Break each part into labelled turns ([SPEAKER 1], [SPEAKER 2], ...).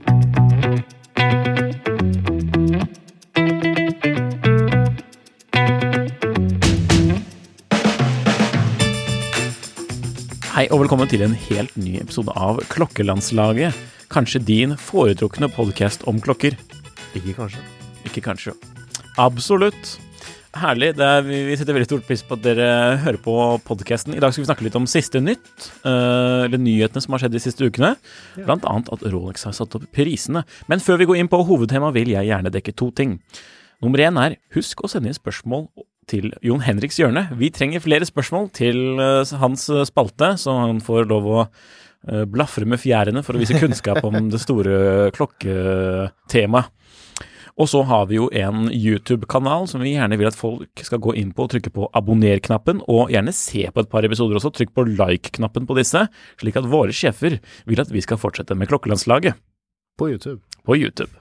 [SPEAKER 1] Hei og velkommen til en helt ny episode av Klokkelandslaget. Kanskje din foretrukne podkast om klokker.
[SPEAKER 2] Ikke kanskje.
[SPEAKER 1] Ikke kanskje. Absolutt. Herlig. Det er, vi vi setter veldig stort pris på at dere hører på podkasten. I dag skal vi snakke litt om siste nytt, eh, eller nyhetene som har skjedd de siste ukene. Blant annet at Rolex har satt opp prisene. Men før vi går inn på hovedtemaet, vil jeg gjerne dekke to ting. Nummer én er husk å sende inn spørsmål til Jon Henriks hjørne. Vi trenger flere spørsmål til eh, hans spalte, så han får lov å eh, blafre med fjærene for å vise kunnskap om det store klokketemaet. Og så har vi jo en YouTube-kanal som vi gjerne vil at folk skal gå inn på og trykke på abonner-knappen, og gjerne se på et par episoder også. Trykk på like-knappen på disse, slik at våre sjefer vil at vi skal fortsette med Klokkelandslaget
[SPEAKER 2] På YouTube.
[SPEAKER 1] på YouTube.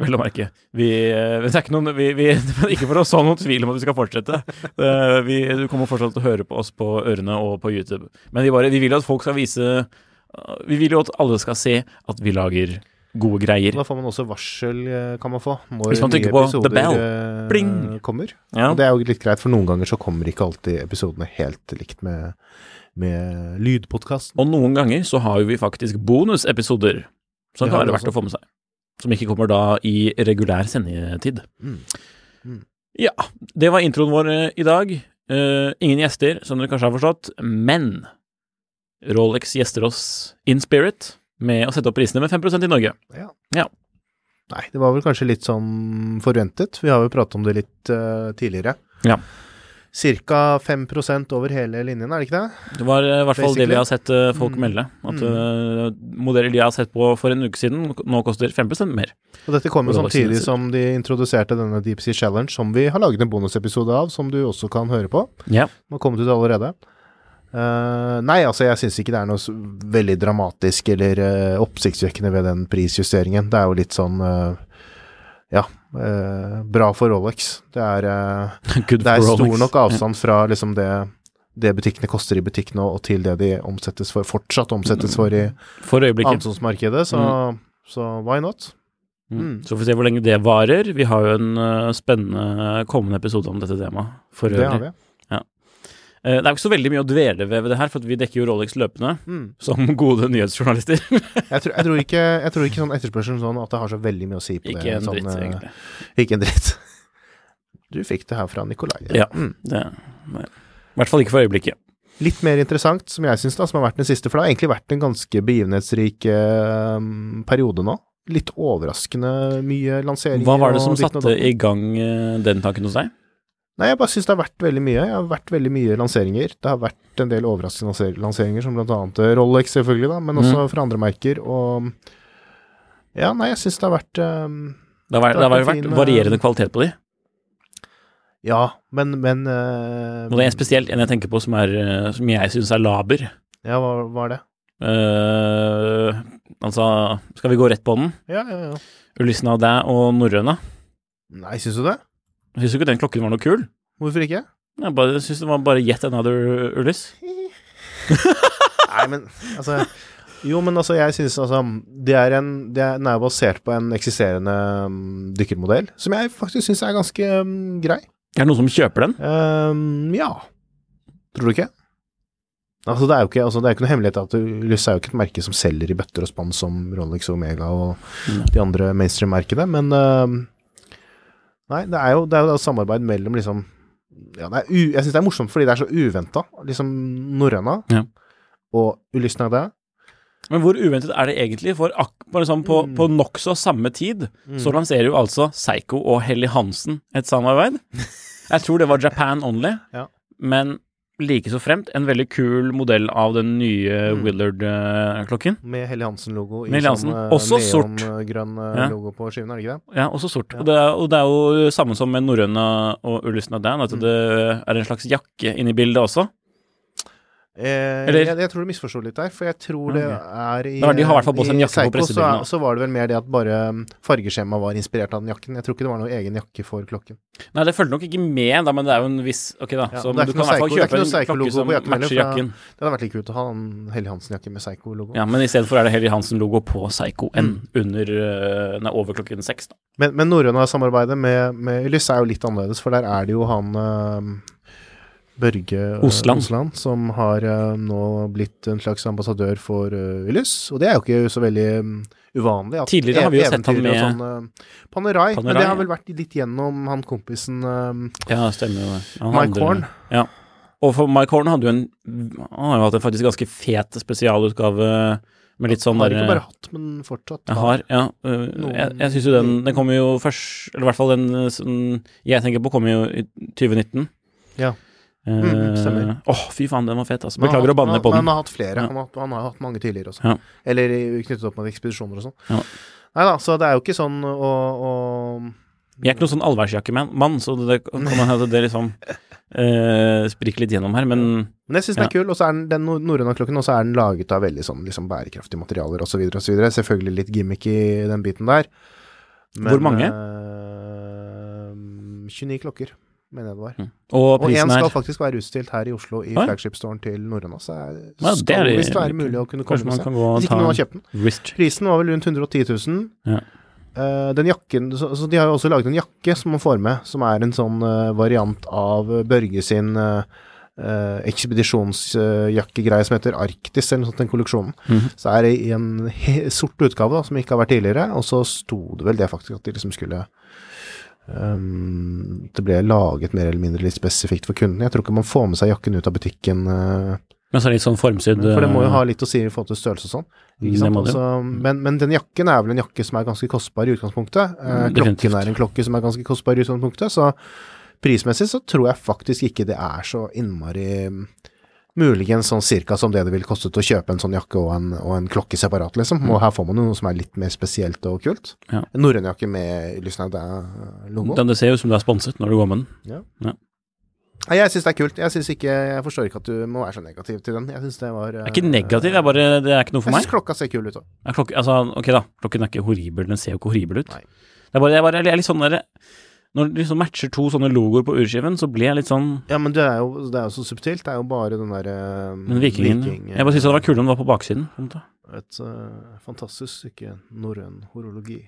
[SPEAKER 1] Vel å merke. Vi, eh, det er ikke, noen, vi, vi, ikke for å så noen tvil om at vi skal fortsette. Eh, Vi, du kommer fortsatt til å høre på oss på ørene og på YouTube. Men vi, bare, vi vil jo at folk skal vise eh, Vi vil jo at alle skal se at vi lager gode greier.
[SPEAKER 2] Da får man også varsel, eh, kan man få, når
[SPEAKER 1] man
[SPEAKER 2] nye episoder eh, kommer.
[SPEAKER 1] Ja.
[SPEAKER 2] Og det er jo litt greit, for noen ganger så kommer ikke alltid episodene helt likt med, med lydpodkasten.
[SPEAKER 1] Og noen ganger så har jo vi faktisk bonusepisoder som kan være verdt å få med seg. Som ikke kommer da i regulær sendetid.
[SPEAKER 2] Mm. Mm.
[SPEAKER 1] Ja, det var introen vår eh, i dag. Uh, ingen gjester, som dere kanskje har forstått, men Rolex gjester oss in spirit med å sette opp prisene med 5% i Norge.
[SPEAKER 2] Ja.
[SPEAKER 1] Ja.
[SPEAKER 2] Nei, det var vel kanskje litt som forventet. Vi har jo pratet om det litt uh, tidligere.
[SPEAKER 1] Ja.
[SPEAKER 2] Cirka 5% over hele linjen, er det ikke det?
[SPEAKER 1] Det var eh, i hvert fall det vi har sett eh, folk
[SPEAKER 2] Mm.
[SPEAKER 1] melde. At eh, modeller de har sett på for en uke siden, nå koster 5% mer.
[SPEAKER 2] Og dette kom jo samtidig
[SPEAKER 1] Signature.
[SPEAKER 2] som de introduserte denne Deep Sea Challenge, som vi har laget en bonusepisode av, som du også kan høre på.
[SPEAKER 1] Ja.
[SPEAKER 2] Den har kommet ut allerede. Eh, nei, altså jeg syns ikke det er noe veldig dramatisk eller uh, oppsiktsvekkende ved den prisjusteringen. Det er jo litt sånn uh, ja, bra for Rolex. Det er, det er stor
[SPEAKER 1] Rolex.
[SPEAKER 2] nok avstand fra liksom det, det butikkene koster i butikkene og, og til det de omsettes for, fortsatt omsettes for i
[SPEAKER 1] For øyeblikket.
[SPEAKER 2] så, så, så why not?
[SPEAKER 1] Mm. Så får vi se hvor lenge det varer. Vi har jo en spennende kommende episode om dette temaet for
[SPEAKER 2] Det har vi.
[SPEAKER 1] Eh, det er jo ikke så veldig mye å dvele ved ved det her, for vi dekker jo Rolex løpende,
[SPEAKER 2] Mm.
[SPEAKER 1] som gode nyhetsjournalister.
[SPEAKER 2] Jeg, tror, jeg, tror ikke, jeg tror ikke sånn etterspørsel sånn at det har så veldig mye å si på
[SPEAKER 1] ikke
[SPEAKER 2] det.
[SPEAKER 1] en
[SPEAKER 2] sånn,
[SPEAKER 1] dritt,
[SPEAKER 2] eh,
[SPEAKER 1] egentlig.
[SPEAKER 2] Ikke en dritt. Du fikk det her fra Nikolai.
[SPEAKER 1] Ja.
[SPEAKER 2] Mm.
[SPEAKER 1] Det, nei. I hvert fall ikke for øyeblikket.
[SPEAKER 2] Litt mer interessant, som jeg syns, som har vært den siste, for det har egentlig vært en ganske begivenhetsrik eh, periode nå. Litt overraskende mye lanseringer.
[SPEAKER 1] Hva var det som satte i gang eh, den tanken hos deg?
[SPEAKER 2] Nei, jeg bare syns det har vært veldig mye. Jeg har vært veldig mye lanseringer. Det har vært en del overraskende lanser- lanseringer, som annet eh, Rolex, selvfølgelig, da, men også
[SPEAKER 1] Mm.
[SPEAKER 2] fra andre merker. Og ja, nei, jeg syns det har vært um,
[SPEAKER 1] Det har, vært, det har
[SPEAKER 2] vært
[SPEAKER 1] vært
[SPEAKER 2] fin, eh,
[SPEAKER 1] varierende kvalitet på de.
[SPEAKER 2] Ja, men, men uh,
[SPEAKER 1] Og det er spesielt en jeg tenker på som, er, eh, som jeg syns er laber.
[SPEAKER 2] Ja, hva hva er det?
[SPEAKER 1] Uh, altså, skal vi gå rett på den?
[SPEAKER 2] Ja, ja, ja.
[SPEAKER 1] Ulyssen av deg og norrøna.
[SPEAKER 2] Nei, syns du det?
[SPEAKER 1] Syns du ikke den klokken var noe kul?
[SPEAKER 2] Hvorfor ikke?
[SPEAKER 1] Jeg bare syns det var bare yet another Ullys.
[SPEAKER 2] Nei, men altså Jo, men altså, jeg syns altså Det er en det er, Den er basert på en eksisterende um, dykkermodell, som jeg faktisk syns er ganske um, grei.
[SPEAKER 1] Er det noen som kjøper den?
[SPEAKER 2] Um, ja. Tror du ikke? Altså, det er jo ikke, altså, det er ikke noe hemmelighet at Ulysse er jo ikke et merke som selger i bøtter og spann som Rolex Omega og de andre mainstream-merkene, men øh, Nei, det er jo, det er jo samarbeid mellom liksom ja, er Jeg syns det er morsomt fordi det er så uventa. Liksom Norrøna
[SPEAKER 1] Ja.
[SPEAKER 2] og det.
[SPEAKER 1] Men hvor uventet er det egentlig? For sånn på,
[SPEAKER 2] Mm.
[SPEAKER 1] på nokså samme tid så lanserer jo altså Psycho og Helly Hansen et samarbeid. Jeg tror det var Japan only,
[SPEAKER 2] Ja.
[SPEAKER 1] men like så fremt en veldig kul modell av den nye
[SPEAKER 2] Mm.
[SPEAKER 1] Willard-klokken.
[SPEAKER 2] Med Helly Hansen-logo i
[SPEAKER 1] Hansen.
[SPEAKER 2] sånn
[SPEAKER 1] Også sort.
[SPEAKER 2] neongrønn øh,
[SPEAKER 1] Ja.
[SPEAKER 2] logo på skiven, er det ikke det?
[SPEAKER 1] Ja, også sort. Og, det er, og det er jo samme som med norrøna og Ulyssen Dan,
[SPEAKER 2] Mm.
[SPEAKER 1] at det er en slags jakke inni bildet også.
[SPEAKER 2] Eh,
[SPEAKER 1] Eller-
[SPEAKER 2] jeg, jeg tror du misforsto litt der, for jeg tror det er i
[SPEAKER 1] de har i
[SPEAKER 2] i Seiko så, så var det vel mer det at bare um, fargeskjemaet var inspirert av den jakken. Jeg tror ikke det var noen egen jakke for klokken.
[SPEAKER 1] Nei, det følger nok ikke med, da, men det er jo en viss Ok, da.
[SPEAKER 2] Ja,
[SPEAKER 1] så du kan i hvert fall
[SPEAKER 2] Seiko-
[SPEAKER 1] kjøpe en klokke
[SPEAKER 2] Seiko-logo
[SPEAKER 1] som
[SPEAKER 2] på jakken
[SPEAKER 1] matcher
[SPEAKER 2] for-
[SPEAKER 1] jakken.
[SPEAKER 2] Det hadde vært litt kult å ha en Helly Hansen-jakke med Seigo-logo.
[SPEAKER 1] Ja, men i stedet for er det Helly Hansen-logo på Seigo enn
[SPEAKER 2] Mm.
[SPEAKER 1] under øh, Nei, over klokken seks, da.
[SPEAKER 2] Men, men Norrøna-samarbeidet med, med Ulyss er jo litt annerledes, for der er det jo han øh, Børge Osland,
[SPEAKER 1] Osland.
[SPEAKER 2] som har øh, nå blitt en slags ambassadør for Willys. Ulyss. Og det er jo ikke så veldig um, uvanlig.
[SPEAKER 1] Tidligere har vi jo sett han med-
[SPEAKER 2] Sånn, uh, Panerai, men det har vel vært litt gjennom han kompisen uh,
[SPEAKER 1] Ja, stemmer det. Han
[SPEAKER 2] Mike Horn.
[SPEAKER 1] Ja. Og for Mike Horn hadde jo en Han har jo hatt en faktisk ganske fet spesialutgave med litt sånn
[SPEAKER 2] Har ikke bare hatt, men fortsatt.
[SPEAKER 1] Jeg har, ja. øh,
[SPEAKER 2] Noen-
[SPEAKER 1] Jeg, jeg syns jo den Den kommer jo først Eller i hvert fall den som jeg tenker på, kommer jo i 2019.
[SPEAKER 2] Ja.
[SPEAKER 1] Eh,
[SPEAKER 2] Mm, stemmer.
[SPEAKER 1] Åh, fy faen, den var fet, altså. Beklager å banne på
[SPEAKER 2] men
[SPEAKER 1] den.
[SPEAKER 2] Han har hatt flere.
[SPEAKER 1] Ja.
[SPEAKER 2] Han, har, han har hatt mange tidligere også.
[SPEAKER 1] Ja.
[SPEAKER 2] Eller knyttet opp med ekspedisjoner og sånn.
[SPEAKER 1] Ja.
[SPEAKER 2] Nei da, så det er jo ikke sånn å, å
[SPEAKER 1] Jeg er ikke noen sånn allværsjakkemann, så det kan man hende det liksom eh, spriker litt gjennom her, men
[SPEAKER 2] Men jeg syns den er kul, og så er den, den nor- norrøna-klokken og så er den laget av veldig sånn liksom bærekraftige materialer osv. osv. Selvfølgelig litt gimmick i den biten der.
[SPEAKER 1] Hvor mange?
[SPEAKER 2] eh, 29 klokker, mener jeg det var.
[SPEAKER 1] Og
[SPEAKER 2] Og én skal
[SPEAKER 1] er
[SPEAKER 2] faktisk være utstilt her i Oslo, i
[SPEAKER 1] Oi.
[SPEAKER 2] flagship-storen til Norrøna. Så er,
[SPEAKER 1] Ja, det
[SPEAKER 2] skal
[SPEAKER 1] er-
[SPEAKER 2] visst være mulig å kunne komme
[SPEAKER 1] man
[SPEAKER 2] seg.
[SPEAKER 1] kan gå og
[SPEAKER 2] Hvis ikke noen har kjøpt den.
[SPEAKER 1] wrist.
[SPEAKER 2] Prisen var vel rundt 110 000.
[SPEAKER 1] Ja.
[SPEAKER 2] Uh, den jakken, så, så De har jo også laget en jakke som man får med, som er en sånn uh, variant av Børge sin uh, ekspedisjonsjakkegreie som heter Arktis, eller noe sånt, den kolleksjonen.
[SPEAKER 1] Mhm.
[SPEAKER 2] Så er det i en sort utgave, da, som ikke har vært tidligere, og så sto det vel det faktisk at de liksom skulle ehm, Det ble laget mer eller mindre litt spesifikt for kunden. Jeg tror ikke man får med seg jakken ut av butikken. Uh,
[SPEAKER 1] Men så er det litt sånn formsydd
[SPEAKER 2] for det må jo
[SPEAKER 1] eh,
[SPEAKER 2] ha litt å si i forhold til størrelse og sånn.
[SPEAKER 1] Jo.
[SPEAKER 2] Altså, men, men den jakken er vel en jakke som er ganske kostbar i utgangspunktet.
[SPEAKER 1] Mm,
[SPEAKER 2] klokken er en klokke som er ganske kostbar i utgangspunktet, så prismessig så tror jeg faktisk ikke det er så innmari mm, Muligens sånn cirka som det det ville kostet å kjøpe en sånn jakke og en, og en klokke separat, liksom. Og her får man jo noe som er litt mer spesielt og kult.
[SPEAKER 1] Mm. Ja.
[SPEAKER 2] En norrøn jakke med Lysnaud-logo.
[SPEAKER 1] Den, Det ser ut som du er sponset når du går med den.
[SPEAKER 2] Nei, Jeg syns det er kult. Jeg ikke Jeg forstår ikke at du må være så negativ til den. Jeg syns det var
[SPEAKER 1] Jeg er ikke negativ, er bare Det er ikke noe for meg.
[SPEAKER 2] Jeg syns klokka ser kul ut òg.
[SPEAKER 1] Altså, ok da, klokken er ikke horribel, den ser jo ikke horribel ut.
[SPEAKER 2] Nei.
[SPEAKER 1] Det er bare, jeg, bare, jeg er litt sånn der Når det liksom matcher to sånne logoer på urskiven, så blir jeg litt sånn
[SPEAKER 2] Ja, men det er jo, det er jo så subtilt. Det er jo bare den derre
[SPEAKER 1] Men vikingen
[SPEAKER 2] viking,
[SPEAKER 1] Jeg bare syns det var kulere om den var på baksiden. på.
[SPEAKER 2] Et uh, fantastisk stykke norrøn horologi.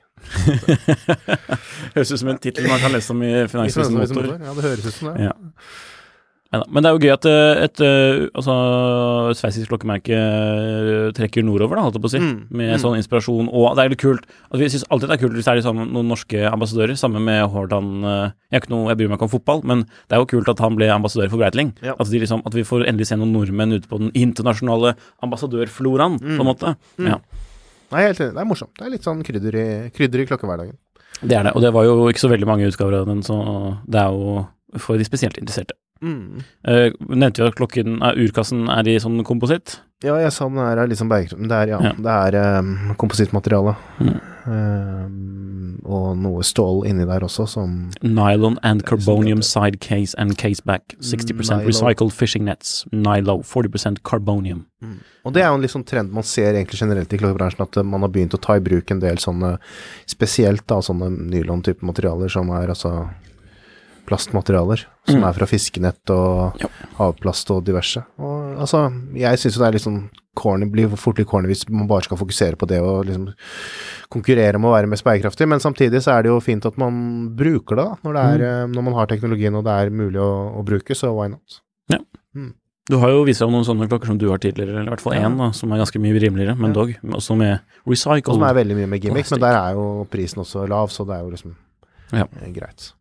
[SPEAKER 1] Høres ut som en tittel man kan lese om i Finansavisen Motor.
[SPEAKER 2] Ja, det høres ut som det.
[SPEAKER 1] Ja. Men det er jo gøy at eh, et, eh, altså, sveitsisk klokkemerke eh, trekker nordover, da, holdt jeg på å si,
[SPEAKER 2] Mm,
[SPEAKER 1] med
[SPEAKER 2] mm.
[SPEAKER 1] sånn inspirasjon. Og det er litt kult. Altså, vi syns alltid det er kult hvis det er liksom noen norske ambassadører, sammen med Hordan Jeg, ikke noe, jeg bryr meg ikke om fotball, men det er jo kult at han ble ambassadør for Breitling.
[SPEAKER 2] Ja.
[SPEAKER 1] At, liksom, at vi får endelig se noen nordmenn ute på den internasjonale ambassadørfloraen, på en måte.
[SPEAKER 2] Mm.
[SPEAKER 1] Ja,
[SPEAKER 2] Nei, helt enig. Det er morsomt. Det er litt sånn krydder i, krydder i klokkehverdagen.
[SPEAKER 1] det er det. Og det var jo ikke så veldig mange utgaver av den, så det er jo for de spesielt interesserte.
[SPEAKER 2] Mm.
[SPEAKER 1] Uh, nevnte jo at klokken, er, urkassen er i sånn kompositt.
[SPEAKER 2] Ja, jeg sa den er liksom sånn det er, ja,
[SPEAKER 1] Ja.
[SPEAKER 2] det er um, komposittmateriale.
[SPEAKER 1] Mm.
[SPEAKER 2] Um, og noe stål inni der også, som
[SPEAKER 1] Nylon and carbonium side case and case back. 60
[SPEAKER 2] Nilo.
[SPEAKER 1] recycled fishing nets. Nilo. 40% carbonium.
[SPEAKER 2] Og det er jo en litt sånn trend man ser egentlig generelt i klokkebransjen, at eh, man har begynt å ta i bruk en del sånne, spesielt da sånne nylon-type materialer som er altså plastmaterialer, som
[SPEAKER 1] Mm.
[SPEAKER 2] er fra fiskenett og
[SPEAKER 1] Ja.
[SPEAKER 2] havplast og diverse. Og altså, jeg syns jo det er litt sånn corny, blir fort litt corny hvis man bare skal fokusere på det og liksom konkurrere med å være mest bærekraftig, men samtidig så er det jo fint at man bruker det, da, når, det er,
[SPEAKER 1] Mm.
[SPEAKER 2] eh, når man har teknologien og det er mulig å, å bruke, så why not?
[SPEAKER 1] Ja.
[SPEAKER 2] Mm.
[SPEAKER 1] Du har jo vist fram noen sånne klokker som du har tidligere, eller i hvert fall én, da, som er ganske mye rimeligere, men
[SPEAKER 2] Ja.
[SPEAKER 1] dog. Også med recycle.
[SPEAKER 2] Som er veldig mye med gimmick, men der er jo prisen også lav, så det er jo liksom
[SPEAKER 1] Ja.
[SPEAKER 2] eh, greit.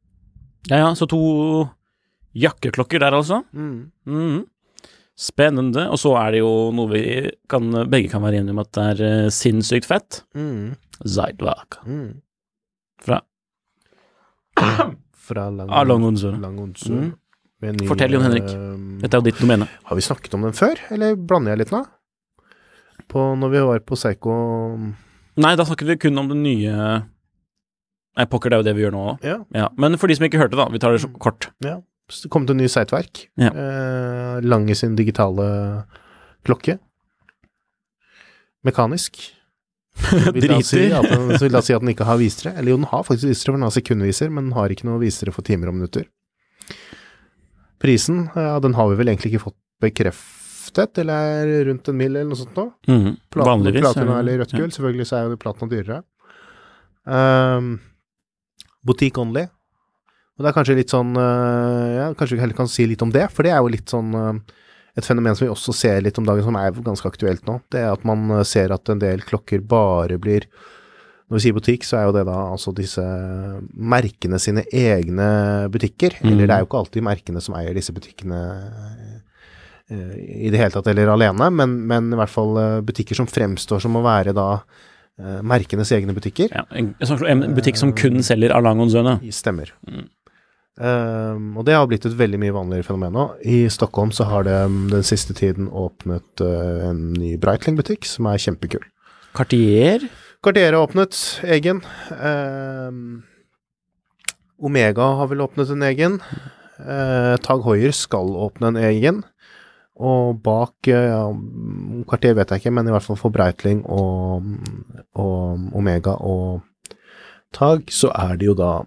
[SPEAKER 1] Ja ja, så to jakkeklokker der, altså.
[SPEAKER 2] Mm.
[SPEAKER 1] Mhm. Spennende. Og så er det jo noe vi kan, begge kan være enige om at det er eh, sinnssykt fett.
[SPEAKER 2] Mm.
[SPEAKER 1] Zeidwak.
[SPEAKER 2] Mm.
[SPEAKER 1] Fra
[SPEAKER 2] Fra Lang
[SPEAKER 1] Ah. Langonzor. Mm. Fortell, Jon Henrik.
[SPEAKER 2] eh,
[SPEAKER 1] Dette er jo ditt domene.
[SPEAKER 2] Har vi snakket om den før, eller blander jeg litt nå? På, når vi var på Seigo
[SPEAKER 1] Nei, da snakket vi kun om den nye Nei, pokker, det er jo det vi gjør nå òg.
[SPEAKER 2] Ja.
[SPEAKER 1] Ja. Men for de som ikke hørte, da. Vi tar det så kort.
[SPEAKER 2] ja. Så kom til en ny Seitverk.
[SPEAKER 1] Ja.
[SPEAKER 2] Eh, Lange sin digitale klokke. Mekanisk. Vil da si
[SPEAKER 1] Driter.
[SPEAKER 2] at den, så vil da si at den ikke har visere. Eller jo, den har faktisk visere, for den har sekundviser, men den har ikke noe visere for timer og minutter. Prisen, ja, den har vi vel egentlig ikke fått bekreftet, eller er rundt en mil eller noe sånt nå. Platen,
[SPEAKER 1] Vanligvis.
[SPEAKER 2] platina
[SPEAKER 1] er
[SPEAKER 2] eller rødt gull, selvfølgelig så er jo platina dyrere. Um, boutique only. Og det er kanskje litt sånn øh, Ja, kanskje vi heller kan si litt om det, for det er jo litt sånn øh, et fenomen som vi også ser litt om dagen, som er ganske aktuelt nå. Det er at man øh, ser at en del klokker bare blir Når vi sier butikk, så er jo det da altså disse merkene sine egne butikker.
[SPEAKER 1] Mm.
[SPEAKER 2] Eller det er jo ikke alltid merkene som eier disse butikkene i det hele tatt, eller alene, men, men i hvert fall butikker som fremstår som å være da merkenes egne butikker.
[SPEAKER 1] Ja, en, en butikk som kun selger Alangonzøne.
[SPEAKER 2] Stemmer.
[SPEAKER 1] Mm.
[SPEAKER 2] Um, og det har blitt et veldig mye vanligere fenomen nå. I Stockholm så har det um, den siste tiden åpnet uh, en ny Breitling-butikk som er kjempekul.
[SPEAKER 1] Cartier.
[SPEAKER 2] Cartier har åpnet egen. Um, Omega har vel åpnet en egen. Uh, Tag Hoier skal åpne en egen. Og bak uh, ja, Cartier vet jeg ikke, men i hvert fall for Breitling og, og Omega og Tag, så er det jo da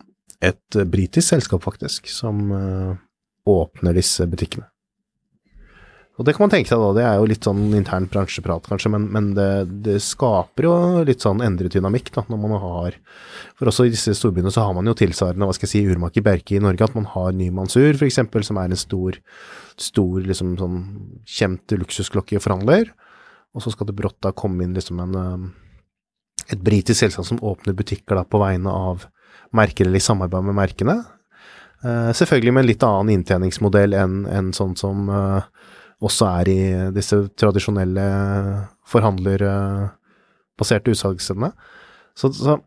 [SPEAKER 2] et uh, britisk selskap, faktisk, som uh, åpner disse butikkene. Og det kan man tenke seg da, det er jo litt sånn intern bransjeprat kanskje, men, men det, det skaper jo litt sånn endret dynamikk da, når man har For også i disse storbyene så har man jo tilsvarende, hva skal jeg si, urmaker Berke i Norge, at man har Nymansur, f.eks., som er en stor, stor liksom sånn kjent luksusklokkeforhandler, og så skal det brått da komme inn liksom en um, et britisk selskap som åpner butikker da på vegne av merker eller i samarbeid med merkene. Eh, selvfølgelig med en litt annen inntjeningsmodell enn enn sånn som eh, også er i disse tradisjonelle forhandlerbaserte utsalgsstedene. Så, så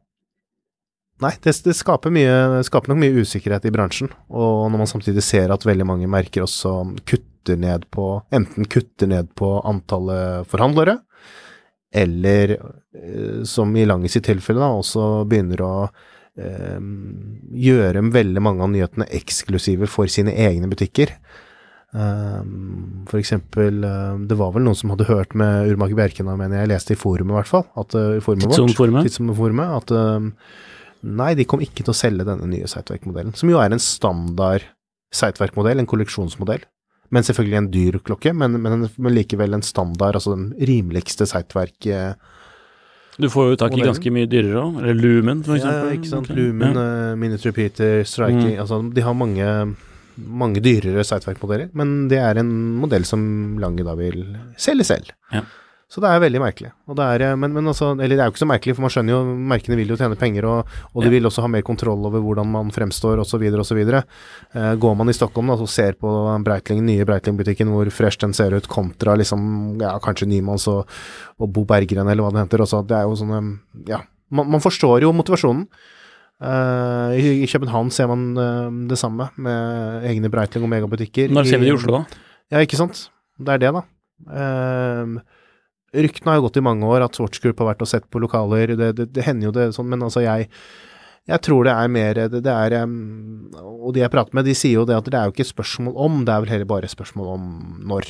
[SPEAKER 2] Nei, det, det skaper, mye, skaper nok mye usikkerhet i bransjen. Og når man samtidig ser at veldig mange merker også kutter ned på Enten kutter ned på antallet forhandlere, eller eh, som i Langes i tilfelle, da, også begynner å eh, gjøre veldig mange av nyhetene eksklusive for sine egne butikker. Um, for eksempel, um, det var vel noen som hadde hørt med Urmaker Bjerkena, mener jeg, leste i forumet i hvert fall, at, i forumet vårt.
[SPEAKER 1] Tidssoneforumet,
[SPEAKER 2] at um, nei, de kom ikke til å selge denne nye Seitverk-modellen, som jo er en standard Seitverk-modell, en kolleksjonsmodell. Men selvfølgelig en dyr klokke, men, men, men likevel en standard, altså den rimeligste eh,
[SPEAKER 1] Du får jo tak i ganske mye dyrere òg. Eller Lumen, for
[SPEAKER 2] Ja, ikke sant.
[SPEAKER 1] Okay.
[SPEAKER 2] Lumen, uh, Minute Repeater, Striking
[SPEAKER 1] Mm.
[SPEAKER 2] Altså, de har mange, mange dyrere Sightwerk-modeller, men det er en modell som Lange da vil selge selv.
[SPEAKER 1] Ja.
[SPEAKER 2] Så det er veldig merkelig. Og det er, eh, men, men altså, eller det er jo ikke så merkelig, for man skjønner jo merkene vil jo tjene penger, og, og de
[SPEAKER 1] Ja.
[SPEAKER 2] vil også ha mer kontroll over hvordan man fremstår, osv., osv. Uh, går man i Stockholm da, og ser på Breitling, nye Breitling-butikken hvor fresh den ser ut, kontra liksom, ja, kanskje Nymanns og, og Bo Berggren, eller hva det heter. Også, det er jo sånne Ja, man, man forstår jo motivasjonen. Uh, i, I København ser man uh, det samme, med egne Breitling og megabutikker.
[SPEAKER 1] Når ser vi det i Oslo, da?
[SPEAKER 2] Ja, ikke sant. Det er det, da. Uh, ryktene har jo gått i mange år at Swatch Group har vært og sett på lokaler. Det, det, det hender jo det sånn, men altså jeg jeg tror det er mer det, det er Og de jeg prater med, de sier jo det at det er jo ikke spørsmål om, det er vel heller bare spørsmål om når.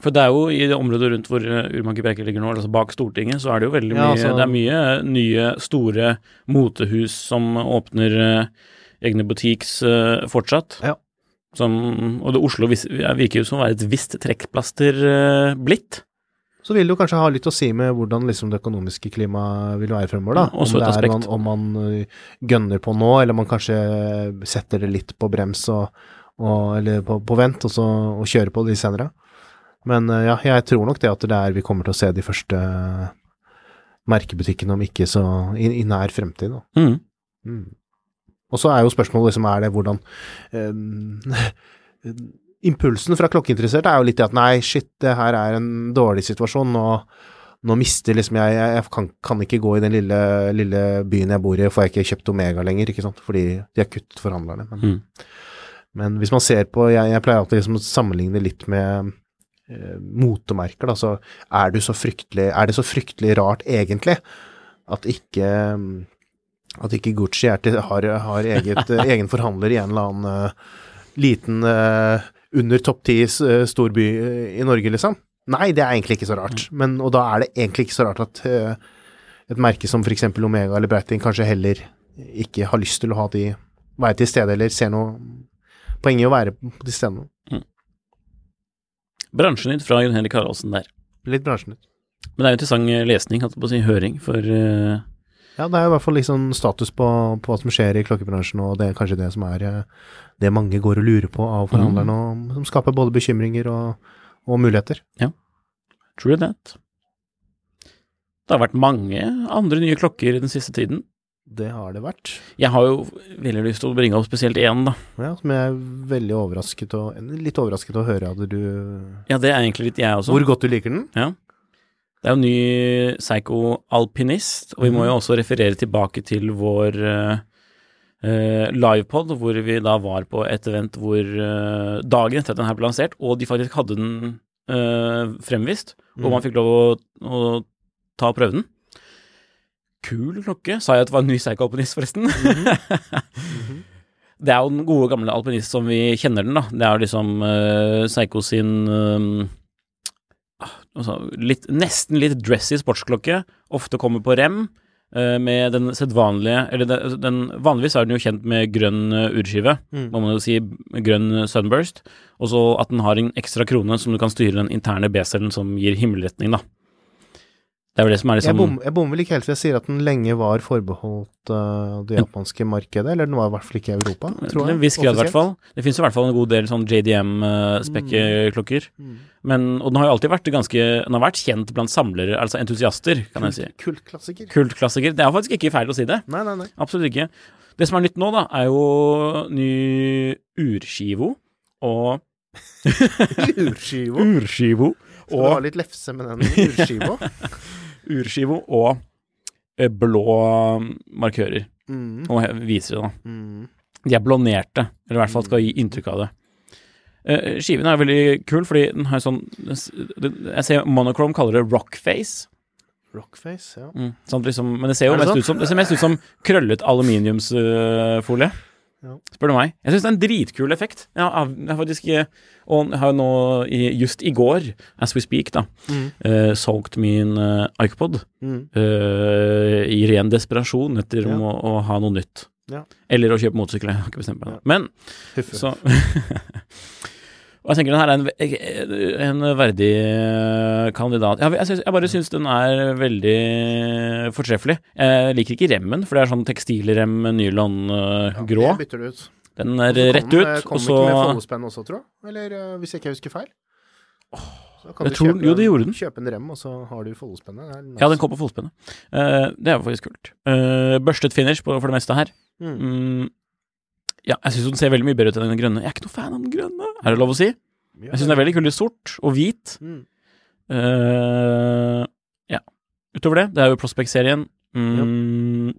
[SPEAKER 1] For det er jo i det området rundt hvor uh, Urmaker Bjerke ligger nå, altså bak Stortinget, så er det jo veldig
[SPEAKER 2] Ja,
[SPEAKER 1] mye
[SPEAKER 2] altså-
[SPEAKER 1] Det er mye nye, store motehus som åpner uh, egne butiks uh, fortsatt.
[SPEAKER 2] Ja.
[SPEAKER 1] Som, og det Oslo virker jo som å være et visst trekkplaster blitt.
[SPEAKER 2] Så vil det jo kanskje ha litt å si med hvordan liksom det økonomiske klimaet vil være fremover, da.
[SPEAKER 1] Ja,
[SPEAKER 2] om,
[SPEAKER 1] et
[SPEAKER 2] det er man, om man øh, gønner på nå, eller man kanskje setter det litt på brems og, og eller på, på vent, og så og kjører på de senere. Men eh, ja, jeg tror nok det at det er vi kommer til å se de første merkebutikkene om ikke så i, i nær fremtid. Da.
[SPEAKER 1] Mm.
[SPEAKER 2] Mm. Og så er jo spørsmålet liksom, er det hvordan eh, Impulsen fra klokkeinteressert er jo litt i at nei, shit, det her er en dårlig situasjon, og nå mister liksom jeg Jeg, jeg kan, kan, ikke gå i den lille, lille, byen jeg bor i, får jeg ikke kjøpt Omega lenger, ikke sant, fordi de har kuttet forhandlerne. Men, mm. men, hvis man ser på Jeg, jeg pleier alltid liksom å sammenligne litt med eh, motemerker, da, så er, du så fryktelig, er det så fryktelig rart, egentlig, at ikke at ikke Gucci til, har, har eget, egen forhandler i en eller annen uh, liten uh, under topp ti uh, storby i Norge, liksom. Nei, det er egentlig ikke så rart. Mm. Men, og da er det egentlig ikke så rart at et merke som f.eks. Omega eller Breiting kanskje heller ikke har lyst til å ha de være til stede, eller ser noe poeng i å være på de stedene. Mm.
[SPEAKER 1] Bransjenytt fra Jon Henrik Haraldsen der.
[SPEAKER 2] Litt bransjenytt.
[SPEAKER 1] Men det er jo interessant lesning, hatt på å si høring, for uh,
[SPEAKER 2] ja, det er i hvert fall liksom status på, på, hva som skjer i klokkebransjen, og det er kanskje det som er eh, det mange går og lurer på av forhandlerne, mm. og som skaper både bekymringer og, og muligheter.
[SPEAKER 1] Ja, true that. Det har vært mange andre nye klokker den siste tiden.
[SPEAKER 2] Det har det vært.
[SPEAKER 1] Jeg har jo veldig lyst til å bringe opp spesielt én, da.
[SPEAKER 2] Ja, Som jeg er veldig overrasket og litt overrasket å høre at du
[SPEAKER 1] Ja, det er egentlig litt jeg også.
[SPEAKER 2] Hvor godt du liker den?
[SPEAKER 1] Ja. Det er jo ny psycho-alpinist, og vi må jo mhm. også referere tilbake til vår uh, livepod, hvor vi da var på et event hvor uh, dagen etter at den her ble lansert, og de faktisk hadde den uh, fremvist, mm. og man mhm. fikk lov å, å ta og prøve den. Kul klokke. Sa jeg at det var en ny psycho-alpinist, forresten? Mm -hmm. Det er jo den gode, gamle alpinist som vi kjenner den, da. Det er liksom uh, Psycho sin litt, nesten litt dressy sportsklokke, ofte kommer på rem. Uh, med den sedvanlige Eller den, den, vanligvis er den jo kjent med grønn uh, urskive, mm. må man jo si, grønn sunburst, og så at den har en ekstra krone som du kan styre den interne B-cellen som gir himmelretning, da. Det er vel det som er liksom
[SPEAKER 2] Jeg bommer bom vel ikke helt for jeg sier at den lenge var forbeholdt uh, det japanske markedet, eller den var i hvert fall ikke i Europa, tror jeg.
[SPEAKER 1] Til en viss grad, i hvert fall. Det finnes i hvert fall en god del sånn JDM-spekkeklokker. Uh, mm. Men, og den har jo alltid vært ganske Den har vært kjent blant samlere, altså entusiaster, kan Kult, jeg si.
[SPEAKER 2] Kultklassiker.
[SPEAKER 1] Kultklassiker. Det er faktisk ikke feil å si det.
[SPEAKER 2] Nei, nei, nei.
[SPEAKER 1] Absolutt ikke. Det som er nytt nå, da, er jo ny urskivo og
[SPEAKER 2] Urskivo?
[SPEAKER 1] urskivo.
[SPEAKER 2] Skal du ha litt lefse med den urskiva?
[SPEAKER 1] urskivo og eh, blå markører. Mm. Og viser det, da. Mm. De er blånerte, eller i hvert fall skal gi inntrykk av det. Uh, skiven er veldig kul, fordi den har sånn Jeg ser Monochrome kaller det rockface.
[SPEAKER 2] Rockface, ja.
[SPEAKER 1] Mm, sånn liksom, men det ser jo mest ut som Det ser mest ut som krøllet aluminiumsfolie. Ja. Spør du meg. Jeg syns det er en dritkul effekt. Jeg har, jeg har faktisk Og jeg har nå, just i går, as we speak, da, mm. uh, solgt min uh, iPod mm. uh, i ren desperasjon etter ja. å, å, ha noe nytt. Ja. Eller å kjøpe motorsykkel. Jeg har ikke bestemt meg. Men Huffe. så Og jeg tenker den her er en, en verdig eh, kandidat. Jeg, jeg, jeg bare syns den er veldig fortreffelig. Jeg liker ikke remmen, for det er sånn tekstilrem nylon grå. Ja,
[SPEAKER 2] det bytter du ut.
[SPEAKER 1] Den er kom, rett ut,
[SPEAKER 2] kom og så Kom ikke med foldespenn også, tror jeg? Eller hvis jeg ikke husker feil?
[SPEAKER 1] Så kan jeg du tror, kjøpe, jo, det gjorde den.
[SPEAKER 2] Kjøpe en rem, og så har du foldespennet.
[SPEAKER 1] Nice. Ja, den kom på foldespennet. Uh, det er faktisk kult. Uh, børstet finish på, for det meste her. Mm. Mm, ja, jeg syns den ser veldig mye bedre ut enn den grønne. Jeg er ikke noe fan av den grønne, er det lov å si? Jeg syns den er veldig kul i sort og hvit. Mm. Uh, ja. Utover det, det er jo Prospect-serien. Mm,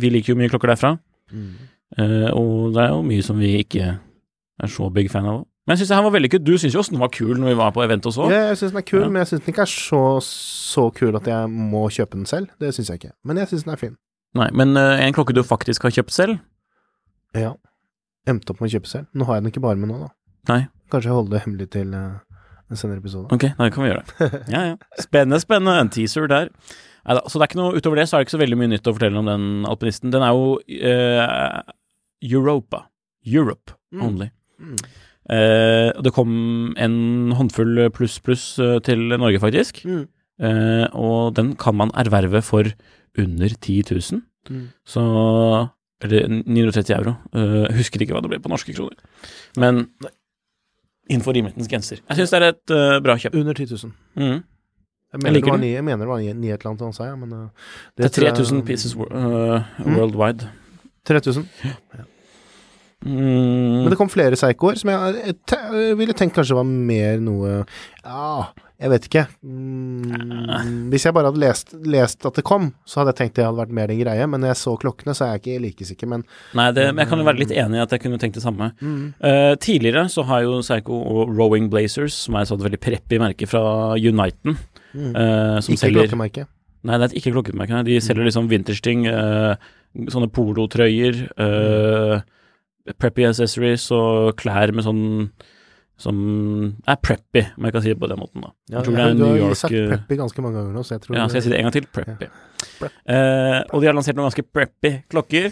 [SPEAKER 1] vi liker jo mye klokker derfra. Mm. Uh, og det er jo mye som vi ikke er så big fan av. Men jeg syns den var veldig kul. Du syns jo også den var kul når vi var på event og så.
[SPEAKER 2] Ja, jeg syns den er kul, ja. men jeg syns den ikke er så, så kul at jeg må kjøpe den selv. Det syns jeg ikke. Men jeg syns den er fin.
[SPEAKER 1] Nei, men uh, en klokke du faktisk har kjøpt selv?
[SPEAKER 2] Ja endte opp med å kjøpe selv. Nå har jeg den ikke bare med nå, da.
[SPEAKER 1] Nei.
[SPEAKER 2] Kanskje jeg holder det hemmelig til uh, en senere episode.
[SPEAKER 1] Ok, da kan vi gjøre det. Ja, ja. Spennende, spennende. En teaser der. Neida, så det er ikke noe, utover det så er det ikke så veldig mye nytt å fortelle om den alpinisten. Den er jo uh, Europa. Europe mm. only. Mm. Uh, det kom en håndfull pluss pluss til Norge, faktisk. Mm. Og den kan man erverve for under 10 000. Mm. Så eller 930 euro. Uh, husker ikke hva det ble på norske kroner. Men innenfor rimelighetens grenser. Jeg syns det er et uh, bra kjøp.
[SPEAKER 2] Under 10 000.
[SPEAKER 1] Mm.
[SPEAKER 2] Jeg mener,
[SPEAKER 1] liker
[SPEAKER 2] det var ni, jeg mener det var ni, et eller annet han sa, ja, men uh,
[SPEAKER 1] Det er 3000 pieces uh, worldwide.
[SPEAKER 2] Mm.
[SPEAKER 1] worldwide.
[SPEAKER 2] 3000.
[SPEAKER 1] Mm.
[SPEAKER 2] Men det kom flere Seikoer som jeg, jeg, jeg ville tenkt kanskje var mer noe Ja, jeg vet ikke. Mm, hvis jeg bare hadde lest, lest at det kom, så hadde jeg tenkt det hadde vært mer den greie, men når jeg så klokkene, så er jeg ikke like sikker, men
[SPEAKER 1] Nei, det, men jeg kan jo være litt enig i at jeg kunne tenkt det samme.
[SPEAKER 2] mm.
[SPEAKER 1] Uh, tidligere så har jo Psycho og Rowing Blazers, som er et sånt veldig preppy merke fra Uniten,
[SPEAKER 2] Mm.
[SPEAKER 1] eh, som
[SPEAKER 2] Ikke
[SPEAKER 1] selger
[SPEAKER 2] klokkemerke.
[SPEAKER 1] Nei, det er et ikke klokkemerke. De selger liksom vintage-ting. eh, sånne polotrøyer. Uh, preppy accessories og klær med sånn som er preppy, om jeg kan si det på den måten. da.
[SPEAKER 2] Ja,
[SPEAKER 1] jeg er
[SPEAKER 2] du
[SPEAKER 1] New
[SPEAKER 2] har
[SPEAKER 1] York
[SPEAKER 2] sagt
[SPEAKER 1] eh,
[SPEAKER 2] preppy ganske mange ganger nå, så jeg tror
[SPEAKER 1] Ja, skal jeg si det en gang til? Preppy.
[SPEAKER 2] Prep.
[SPEAKER 1] Eh, og de har lansert noen ganske preppy klokker.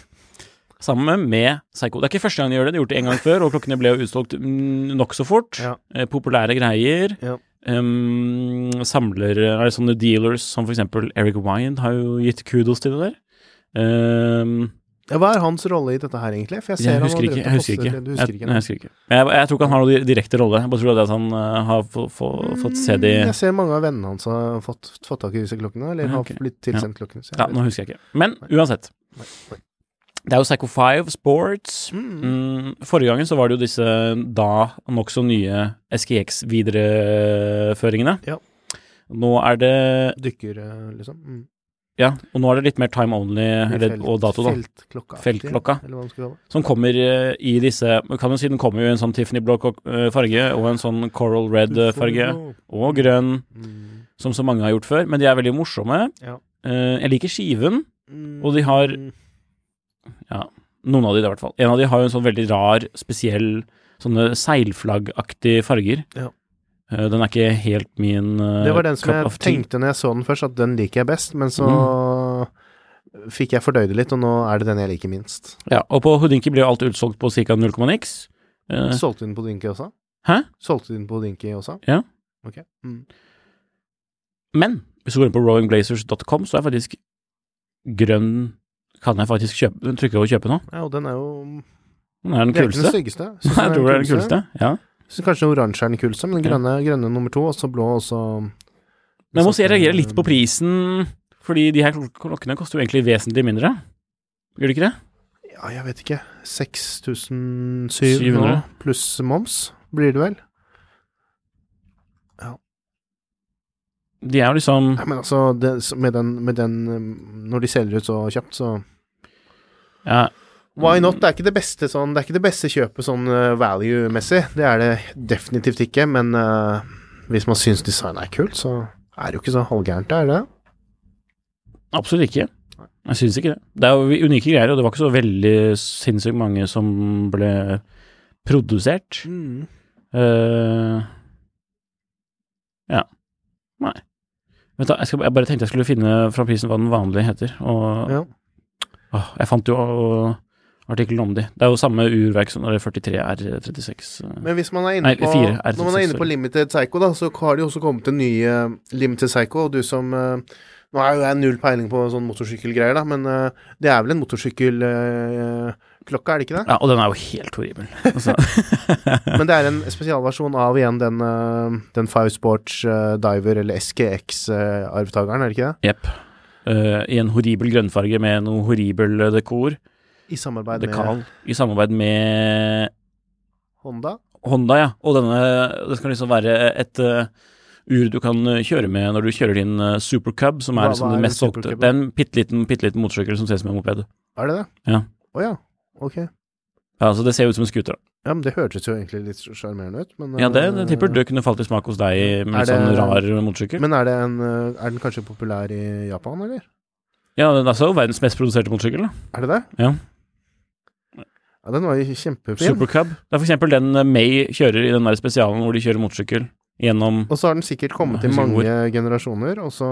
[SPEAKER 1] Sammen med Psycho. Det er ikke første gang de gjør det, de har gjort det en gang før, og klokkene ble jo utsolgt mm, nokså fort.
[SPEAKER 2] Ja.
[SPEAKER 1] Eh, populære greier.
[SPEAKER 2] Ja.
[SPEAKER 1] Um, samler er sånne dealers som for eksempel Eric Wyand har jo gitt kudos til det der. Um,
[SPEAKER 2] Ja, hva er hans rolle i dette her, egentlig? For jeg ser
[SPEAKER 1] jeg
[SPEAKER 2] han
[SPEAKER 1] husker ikke. Jeg husker ikke.
[SPEAKER 2] Du husker
[SPEAKER 1] Jeg,
[SPEAKER 2] ikke?
[SPEAKER 1] jeg husker ikke. Jeg, jeg tror ikke han har noen direkte rolle. Jeg bare tror det at han uh, har få, få, fått se de
[SPEAKER 2] Mm, Jeg ser mange av vennene hans har fått, fått tak i disse klokkene, eller
[SPEAKER 1] Ja,
[SPEAKER 2] har blitt tilsendt klokkene.
[SPEAKER 1] Ja,
[SPEAKER 2] vet
[SPEAKER 1] nå husker jeg ikke. Men uansett.
[SPEAKER 2] Nei, nei.
[SPEAKER 1] Det er jo Psycho 5 Sports.
[SPEAKER 2] Mm.
[SPEAKER 1] Mm, forrige gangen så var det jo disse da nokså nye SKX-videreføringene.
[SPEAKER 2] Ja.
[SPEAKER 1] Nå er det
[SPEAKER 2] Dykker, eh, liksom. Mm.
[SPEAKER 1] Ja, og nå er det litt mer time only eller,
[SPEAKER 2] Felt-
[SPEAKER 1] og dato, da.
[SPEAKER 2] Feltklokka.
[SPEAKER 1] Feltklokka. Som kommer eh, i disse kan jo si den kommer jo i en sånn Tiffany blå kok- eh, farge og en sånn coral red eh. Og grønn,
[SPEAKER 2] Mm.
[SPEAKER 1] som så mange har gjort før. Men de er veldig morsomme.
[SPEAKER 2] Ja.
[SPEAKER 1] Jeg liker skiven.
[SPEAKER 2] Mm.
[SPEAKER 1] Og de har Ja, noen av de i hvert fall. En av de har jo en sånn veldig rar, spesiell sånne seilflaggaktige farger.
[SPEAKER 2] Ja.
[SPEAKER 1] Eh, den er ikke helt min uh,
[SPEAKER 2] Det var den som jeg tenkte når jeg så den først, at den liker jeg best, men så
[SPEAKER 1] Mm.
[SPEAKER 2] fikk jeg fordøyd det litt, og nå er det den jeg liker minst.
[SPEAKER 1] Ja, og på Houdinki ble jo alt utsolgt på ca. 0,x. Uh,
[SPEAKER 2] Solgte du den på Houdinki også?
[SPEAKER 1] Hæ?
[SPEAKER 2] Solgte du den på Houdinki også?
[SPEAKER 1] Ja.
[SPEAKER 2] Ok. Mm.
[SPEAKER 1] men hvis du går inn på rowingblazers.com, så er faktisk grønn Kan jeg faktisk kjøpe, trykke og kjøpe nå?
[SPEAKER 2] Ja, og den er jo
[SPEAKER 1] Den er den
[SPEAKER 2] er den styggeste.
[SPEAKER 1] Jeg tror det er den kuleste. Ja.
[SPEAKER 2] Syns kanskje oransje er den kuleste, men grønne, grønne nummer to, og så blå, og så
[SPEAKER 1] Men jeg må si jeg reagerer litt på prisen, fordi de her klokkene koster jo egentlig vesentlig mindre. Gjør de ikke det?
[SPEAKER 2] Ja, jeg vet ikke. 6700 pluss moms, blir det vel? Ja.
[SPEAKER 1] De er jo liksom
[SPEAKER 2] Nei, men altså, det, med, den, med den Når de selger ut så kjapt, så
[SPEAKER 1] ja,
[SPEAKER 2] Why not? Det er ikke det beste sånn Det er ikke det beste kjøpet sånn uh, value-messig. Det er det definitivt ikke, men uh, hvis man syns design er kult, så er det jo ikke så halvgærent, er det?
[SPEAKER 1] Absolutt ikke. Jeg syns ikke det. Det er jo unike greier, og det var ikke så veldig sinnssykt mange som ble produsert. Eh, ja. Nei. Vent da, jeg, skal, jeg bare tenkte jeg skulle finne fra prisen hva den vanlige heter, og
[SPEAKER 2] Ja.
[SPEAKER 1] å, jeg fant jo artikkelen om de. Det er jo samme urverk som når det er 43 R36. eh.
[SPEAKER 2] Men hvis man er inne
[SPEAKER 1] Nei,
[SPEAKER 2] på
[SPEAKER 1] R36,
[SPEAKER 2] Når man er inne på Limited Psycho, da, så har det jo også kommet en ny uh, Limited Psycho, og du som Nå er jo jeg null peiling på sånn motorsykkelgreier, da, men det er vel en motorsykkelklokke, er det ikke det?
[SPEAKER 1] Ja, og den er jo helt horribel. Altså.
[SPEAKER 2] Men det er en spesialversjon av igjen den, den Five Sports Diver, eller SKX-arvtakeren, er det ikke det?
[SPEAKER 1] Jepp. Uh, I en horribel grønnfarge med noe horribel eh, dekor.
[SPEAKER 2] I samarbeid
[SPEAKER 1] Dekal.
[SPEAKER 2] med
[SPEAKER 1] I samarbeid med
[SPEAKER 2] Honda.
[SPEAKER 1] Honda, ja. Og denne Det skal liksom være et uh, ur du kan eh, kjøre med når du kjører din uh, Super Cub, som er
[SPEAKER 2] Hva-
[SPEAKER 1] liksom
[SPEAKER 2] hva
[SPEAKER 1] det
[SPEAKER 2] er
[SPEAKER 1] mest
[SPEAKER 2] en Super
[SPEAKER 1] solgte Det er en bitte liten, liten motorsykkel som ser ut som en moped.
[SPEAKER 2] Er det det?
[SPEAKER 1] Ja.
[SPEAKER 2] Å ja. Ok.
[SPEAKER 1] Ja, så det ser ut som en scooter.
[SPEAKER 2] Ja, men det hørtes jo egentlig litt sjarmerende ut, men
[SPEAKER 1] Ja, det, det tipper det kunne falt i smak hos deg med litt sånn rar motorsykkel.
[SPEAKER 2] Men er det en Er den kanskje populær i Japan, eller?
[SPEAKER 1] ja, den er jo verdens mest produserte motorsykkel. da.
[SPEAKER 2] Er det det?
[SPEAKER 1] Ja.
[SPEAKER 2] Ja, den var jo kjempefin.
[SPEAKER 1] Supercab. Det er for eksempel den eh, May kjører i den der spesialen hvor de kjører motorsykkel gjennom
[SPEAKER 2] Og så har den sikkert kommet
[SPEAKER 1] Ja, husker
[SPEAKER 2] mange generasjoner, og så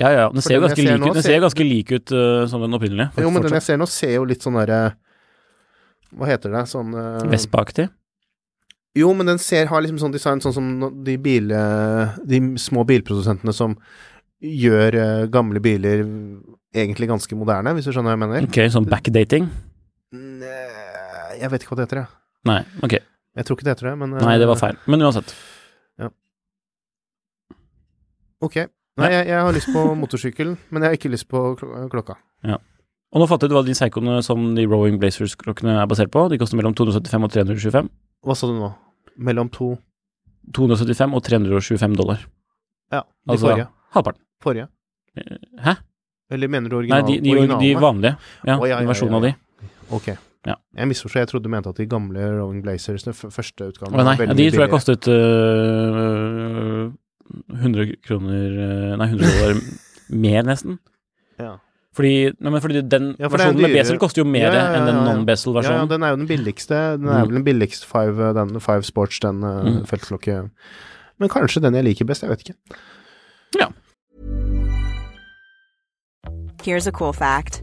[SPEAKER 1] Ja, ja. Den ser jo ganske
[SPEAKER 2] jeg ser
[SPEAKER 1] lik
[SPEAKER 2] nå
[SPEAKER 1] ut Den
[SPEAKER 2] ser-
[SPEAKER 1] ganske lik ut uh, som den opprinnelige.
[SPEAKER 2] Jo, men den jeg ser nå, ser jo litt sånn derre Hva heter det? Sånn uh,
[SPEAKER 1] Vespa-aktig.
[SPEAKER 2] Jo, men den ser, har liksom sånn design sånn som de bil... eh, De små bilprodusentene som gjør eh, gamle biler egentlig ganske moderne, hvis du skjønner hva jeg mener?
[SPEAKER 1] Ok, sånn backdating?
[SPEAKER 2] Nei, jeg vet ikke hva det heter, jeg.
[SPEAKER 1] Nei, ok.
[SPEAKER 2] Jeg tror ikke det heter det, men
[SPEAKER 1] Nei, det var
[SPEAKER 2] eh,
[SPEAKER 1] feil. Men uansett.
[SPEAKER 2] Ok. Nei, jeg, jeg har lyst på motorsykkelen, men jeg har ikke lyst på klokka. klokka.
[SPEAKER 1] Og nå fattet du hva de Seikoene som de Rowing Blazers-klokkene er basert på. De koster mellom 275 og 325.
[SPEAKER 2] Hva sa du nå? Mellom to
[SPEAKER 1] 275 og 325 dollar.
[SPEAKER 2] Ja, de
[SPEAKER 1] Altså
[SPEAKER 2] forrige.
[SPEAKER 1] halvparten.
[SPEAKER 2] Forrige.
[SPEAKER 1] Hæ?
[SPEAKER 2] Eller mener du
[SPEAKER 1] Nei,
[SPEAKER 2] original,
[SPEAKER 1] de, de, de
[SPEAKER 2] originalene?
[SPEAKER 1] vanlige. Ja,
[SPEAKER 2] oh, ja, ja,
[SPEAKER 1] versjonen av de.
[SPEAKER 2] Ja. Ok.
[SPEAKER 1] Ja.
[SPEAKER 2] Jeg misforsto. Jeg trodde du mente at de gamle Rolling Blazers, den første utgaven,
[SPEAKER 1] Å, nei,
[SPEAKER 2] var
[SPEAKER 1] ja, de tror jeg
[SPEAKER 2] billigere.
[SPEAKER 1] kostet uh, 100 kroner øh, Nei, 100 dollar mer, nesten.
[SPEAKER 2] Ja.
[SPEAKER 1] Fordi, nei, men fordi den
[SPEAKER 2] Ja, for det er
[SPEAKER 1] versjonen med Bezel koster jo mer
[SPEAKER 2] Ja, ja, ja,
[SPEAKER 1] enn den
[SPEAKER 2] non-Bezel-versjonen. ja, den er jo den billigste. Den er
[SPEAKER 1] Mm.
[SPEAKER 2] vel den billigste Five, den Five Sports, den
[SPEAKER 1] Mm.
[SPEAKER 2] feltklokke. Men kanskje den jeg liker best, jeg vet ikke.
[SPEAKER 3] Here's a cool fact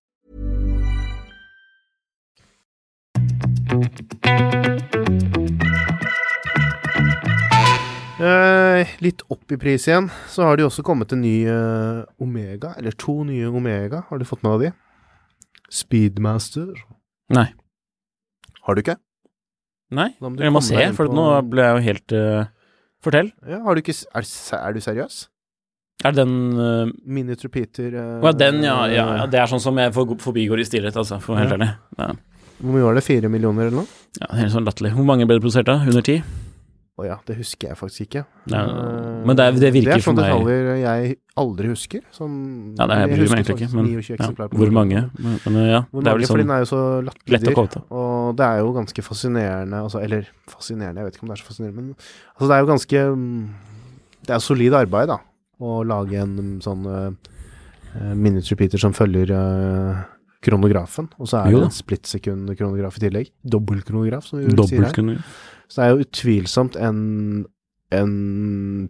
[SPEAKER 2] Eh, litt opp i pris igjen, så har de også kommet en ny eh, Omega, eller to nye Omega. Har du fått med deg de? Speedmaster.
[SPEAKER 1] Nei.
[SPEAKER 2] Har du ikke?
[SPEAKER 1] Nei,
[SPEAKER 2] må du
[SPEAKER 1] jeg må se, for
[SPEAKER 2] på-
[SPEAKER 1] nå ble jeg jo helt uh, Fortell.
[SPEAKER 2] Ja, har du ikke er, er du seriøs?
[SPEAKER 1] Er det den uh,
[SPEAKER 2] Minute repeater uh,
[SPEAKER 1] Å ja, den, ja, ja, ja. Det er sånn som jeg forbigår i stillhet, altså, for å være helt ærlig. Ja.
[SPEAKER 2] Hvor mye var det? Fire millioner eller noe?
[SPEAKER 1] Ja, helt sånn latterlig. Hvor mange ble det produsert da? Under ti?
[SPEAKER 2] Å ja, det husker jeg faktisk ikke.
[SPEAKER 1] Ja,
[SPEAKER 2] Eh,
[SPEAKER 1] men det det virker
[SPEAKER 2] Det er
[SPEAKER 1] for
[SPEAKER 2] sånne detaljer jeg aldri husker. Sånn,
[SPEAKER 1] Ja, det er, jeg bryr meg egentlig ikke, men ja, hvor mange? Men, men ja,
[SPEAKER 2] Hvor
[SPEAKER 1] det er
[SPEAKER 2] mange,
[SPEAKER 1] vel sånn
[SPEAKER 2] den er jo så latterlig dyr. Og det er jo ganske fascinerende altså, Eller fascinerende, jeg vet ikke om det er så fascinerende, men altså, det er jo ganske mm, Det er solid arbeid, da, å lage en mm, sånn uh, minutes repeater som følger eh, kronografen, og så er
[SPEAKER 1] Jo
[SPEAKER 2] det en splittsekund-kronograf i tillegg. Dobbeltkronograf, som vi vel sier her. Så det er jo utvilsomt en, en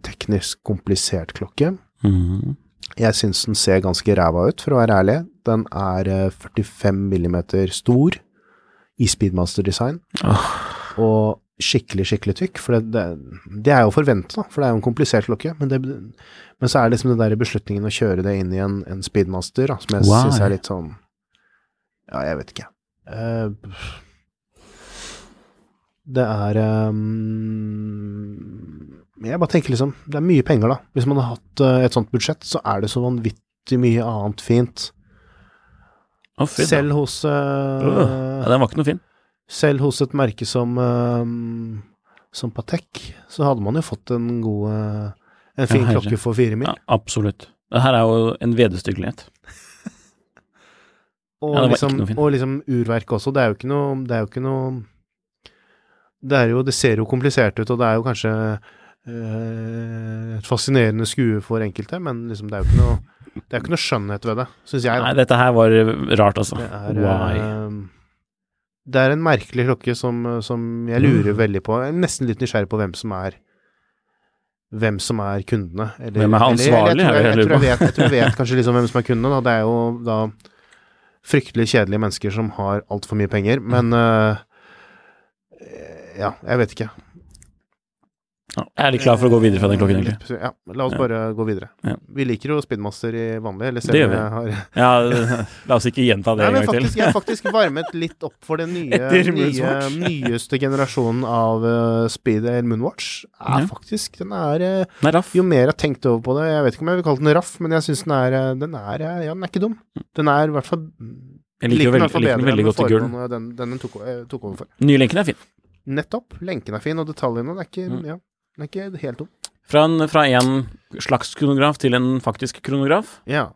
[SPEAKER 2] teknisk komplisert klokke.
[SPEAKER 1] Mhm.
[SPEAKER 2] Jeg syns den ser ganske ræva ut, for å være ærlig. Den er eh, 45 millimeter stor i Speedmaster-design, og skikkelig, skikkelig tykk. For det, det, det er jo forventet, da, for det er jo en komplisert klokke. Men, det, men så er det liksom den der beslutningen å kjøre det inn i en, en Speedmaster, da, som jeg
[SPEAKER 1] wow.
[SPEAKER 2] syns er litt sånn Ja, jeg vet ikke. Uh, det er um, Jeg bare tenker liksom Det er mye penger, da. Hvis man har hatt uh, et sånt budsjett, så er det så vanvittig mye annet fint.
[SPEAKER 1] Fy da.
[SPEAKER 2] Selv hos uh,
[SPEAKER 1] Ja, den var ikke noe fin.
[SPEAKER 2] Selv hos et merke som eh, Som Patek, så hadde man jo fått en god En fin
[SPEAKER 1] Ja,
[SPEAKER 2] klokke for fire mil.
[SPEAKER 1] Ja, absolutt. Det her er jo en vedestyggelighet.
[SPEAKER 2] Og,
[SPEAKER 1] Ja,
[SPEAKER 2] liksom, og liksom urverk også. Det er jo ikke noe Det er jo ikke noe Det er jo Det ser jo komplisert ut, og det er jo kanskje øh, et fascinerende skue for enkelte, men liksom det er jo ikke noe Det er jo ikke noe skjønnhet ved det, syns jeg. Da.
[SPEAKER 1] Nei, dette her var rart, altså.
[SPEAKER 2] Det er,
[SPEAKER 1] Why?
[SPEAKER 2] eh, det er en merkelig klokke som, som jeg lurer veldig på. Jeg er nesten litt nysgjerrig på hvem som er hvem som er kundene. Eller,
[SPEAKER 1] Hvem er ansvarlig,
[SPEAKER 2] eller,
[SPEAKER 1] er
[SPEAKER 2] jeg,
[SPEAKER 1] jeg
[SPEAKER 2] jeg, tror jeg, vet, jeg tror jeg vet kanskje liksom hvem som er kundene. Da. Det er jo da fryktelig kjedelige mennesker som har altfor mye penger, men uh, Ja, jeg vet ikke.
[SPEAKER 1] Ja, jeg er litt klar for å gå videre fra den klokken, egentlig.
[SPEAKER 2] Ja, la oss
[SPEAKER 1] Ja.
[SPEAKER 2] bare gå videre.
[SPEAKER 1] Ja.
[SPEAKER 2] Vi liker jo Speedmaster i vanlig, eller
[SPEAKER 1] gjør vi.
[SPEAKER 2] jeg har
[SPEAKER 1] Ja, la oss ikke gjenta det
[SPEAKER 2] Nei,
[SPEAKER 1] en gang
[SPEAKER 2] faktisk,
[SPEAKER 1] til.
[SPEAKER 2] jeg har faktisk varmet litt opp for den nye, nye nyeste generasjonen av uh, Speed eller Moonwatch. Er faktisk Den er den
[SPEAKER 1] er Raff.
[SPEAKER 2] Jo mer jeg har tenkt over på det Jeg vet ikke om jeg vil kalle den raff, men jeg syns den er eh, Den er eh, Ja, den er ikke dum. Den er i hvert fall
[SPEAKER 1] Jeg liker,
[SPEAKER 2] den
[SPEAKER 1] veldig, godt i gull.
[SPEAKER 2] Den, den den tok, eh, tok over for.
[SPEAKER 1] Nylenken er fin.
[SPEAKER 2] Nettopp. Lenken er fin, og detaljene er ikke
[SPEAKER 1] Mm.
[SPEAKER 2] Ja. Den er ikke helt tom.
[SPEAKER 1] Fra en, fra en slags kronograf til en faktisk kronograf.
[SPEAKER 2] Ja.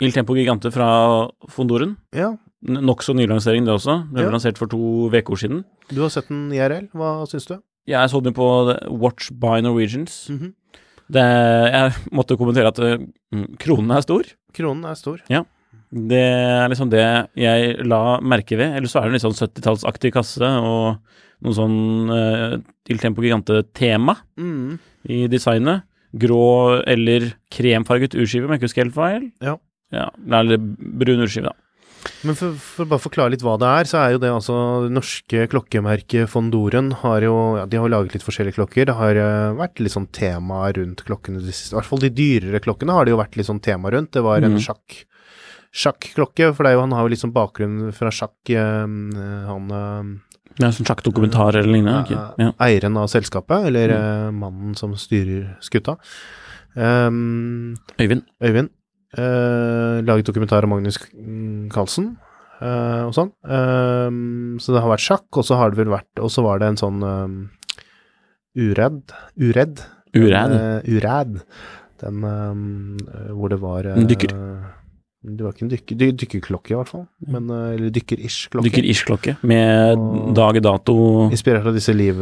[SPEAKER 1] Il Tempo Gigante fra Fondoren.
[SPEAKER 2] ja.
[SPEAKER 1] Nokså nylansering, det også. Den ble
[SPEAKER 2] Ja.
[SPEAKER 1] lansert for to uker siden.
[SPEAKER 2] Du har sett den IRL. Hva syns du?
[SPEAKER 1] Jeg så den på Watch by Norwegians.
[SPEAKER 2] Mhm.
[SPEAKER 1] det, jeg måtte kommentere at eh, mm, kronen er stor.
[SPEAKER 2] Kronen er stor.
[SPEAKER 1] Det er liksom det jeg la merke ved. Eller så er det en litt sånn 70-tallsaktig kasse og noe sånn uh, Il Tempo Gigante-tema
[SPEAKER 2] Mm.
[SPEAKER 1] i designet. Grå eller kremfarget urskive, om jeg ikke husker helt feil.
[SPEAKER 2] Ja.
[SPEAKER 1] ja. Eller brun urskive, da.
[SPEAKER 2] Men for, for bare forklare litt hva det er, så er jo det altså det norske klokkemerket von Doren har jo ja, De har jo laget litt forskjellige klokker. Det har uh, vært litt sånn tema rundt klokkene I hvert fall de dyrere klokkene har det jo vært litt sånn tema rundt. Det var en
[SPEAKER 1] Mhm.
[SPEAKER 2] sjakk sjakklokke, for det jo, han har jo liksom bakgrunn fra sjakk, eh, han eh,
[SPEAKER 1] er sånn sjakkdokumentar eller lignende. Okay. Ja.
[SPEAKER 2] eieren av selskapet, eller eh, mannen som styrer skuta. Um,
[SPEAKER 1] Øyvind.
[SPEAKER 2] Øyvind. Uh, laget dokumentar om Magnus mm, Carlsen uh, og sånn. Um, så det har vært sjakk, og så har det vel vært Og så var det en sånn um, uredd Uredd.
[SPEAKER 1] Uredd.
[SPEAKER 2] Uh, uredd. Den um, hvor det var
[SPEAKER 1] dykker.
[SPEAKER 2] Det var ikke en dykker, dykkerklokke, i hvert fall. Men, eh, eller dykker-ish-klokke.
[SPEAKER 1] Dykker-ish-klokke med
[SPEAKER 2] Og-
[SPEAKER 1] dag dato.
[SPEAKER 2] Inspirert av disse liv,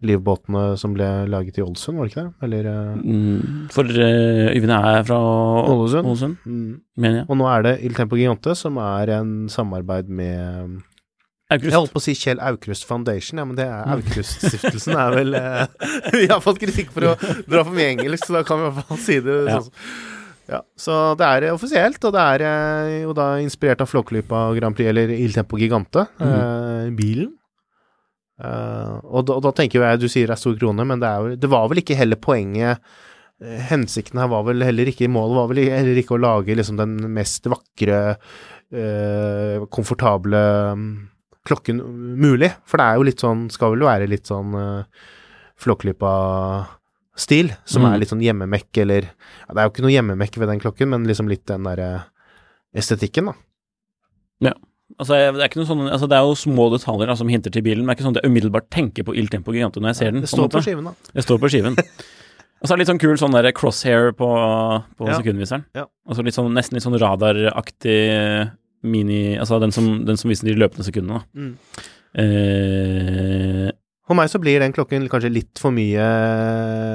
[SPEAKER 2] livbåtene som ble laget i Ålesund, var det ikke det? Eller eh,
[SPEAKER 1] Mm, For uh, Øyvind er fra
[SPEAKER 2] Ålesund. Mm.
[SPEAKER 1] mener jeg.
[SPEAKER 2] Og nå er det Il Tempo Gigante, som er en samarbeid med Jeg
[SPEAKER 1] Aukrust.
[SPEAKER 2] holdt på å si Kjell Aukrust Foundation, ja, men det er Aukrust-stiftelsen er vel eh, Vi har fått kritikk for å dra for mye engelsk, så da kan vi i hvert fall si det
[SPEAKER 1] Ja.
[SPEAKER 2] sånn. Ja, så det er eh, offisielt, og det er eh, jo da inspirert av Flåklypa Grand Prix, eller Il Tempo Gigante, eh, bilen. Eh, og, da, og da tenker jeg, du sier det er stor krone, men det, er jo, det var vel ikke heller poenget eh, Hensikten her var vel heller ikke Målet var vel heller ikke å lage liksom den mest vakre, eh, komfortable mm, klokken mulig. For det er jo litt sånn Skal vel være litt sånn uh, Flåklypa-stil, som
[SPEAKER 1] Mm.
[SPEAKER 2] er litt sånn hjemmemekk, eller ja, Det er jo ikke noe hjemmemekk ved den klokken, men liksom litt den derre estetikken, da.
[SPEAKER 1] Altså, det, er ikke noe sånn, altså, det er jo små detaljer altså, som hinter til bilen, men det er ikke sånn at jeg umiddelbart tenker på Il Tempo Gigante når jeg ser den.
[SPEAKER 2] Det står på
[SPEAKER 1] på
[SPEAKER 2] skiven, da.
[SPEAKER 1] Det står på skiven. Og så er det litt sånn kul sånn der crosshair på, på
[SPEAKER 2] Ja.
[SPEAKER 1] sekundviseren.
[SPEAKER 2] Ja.
[SPEAKER 1] Altså litt sånn, nesten litt sånn radaraktig mini Altså den som, den som viser de løpende sekundene, da.
[SPEAKER 2] Mm.
[SPEAKER 1] Eh,
[SPEAKER 2] For meg så blir den klokken kanskje litt for mye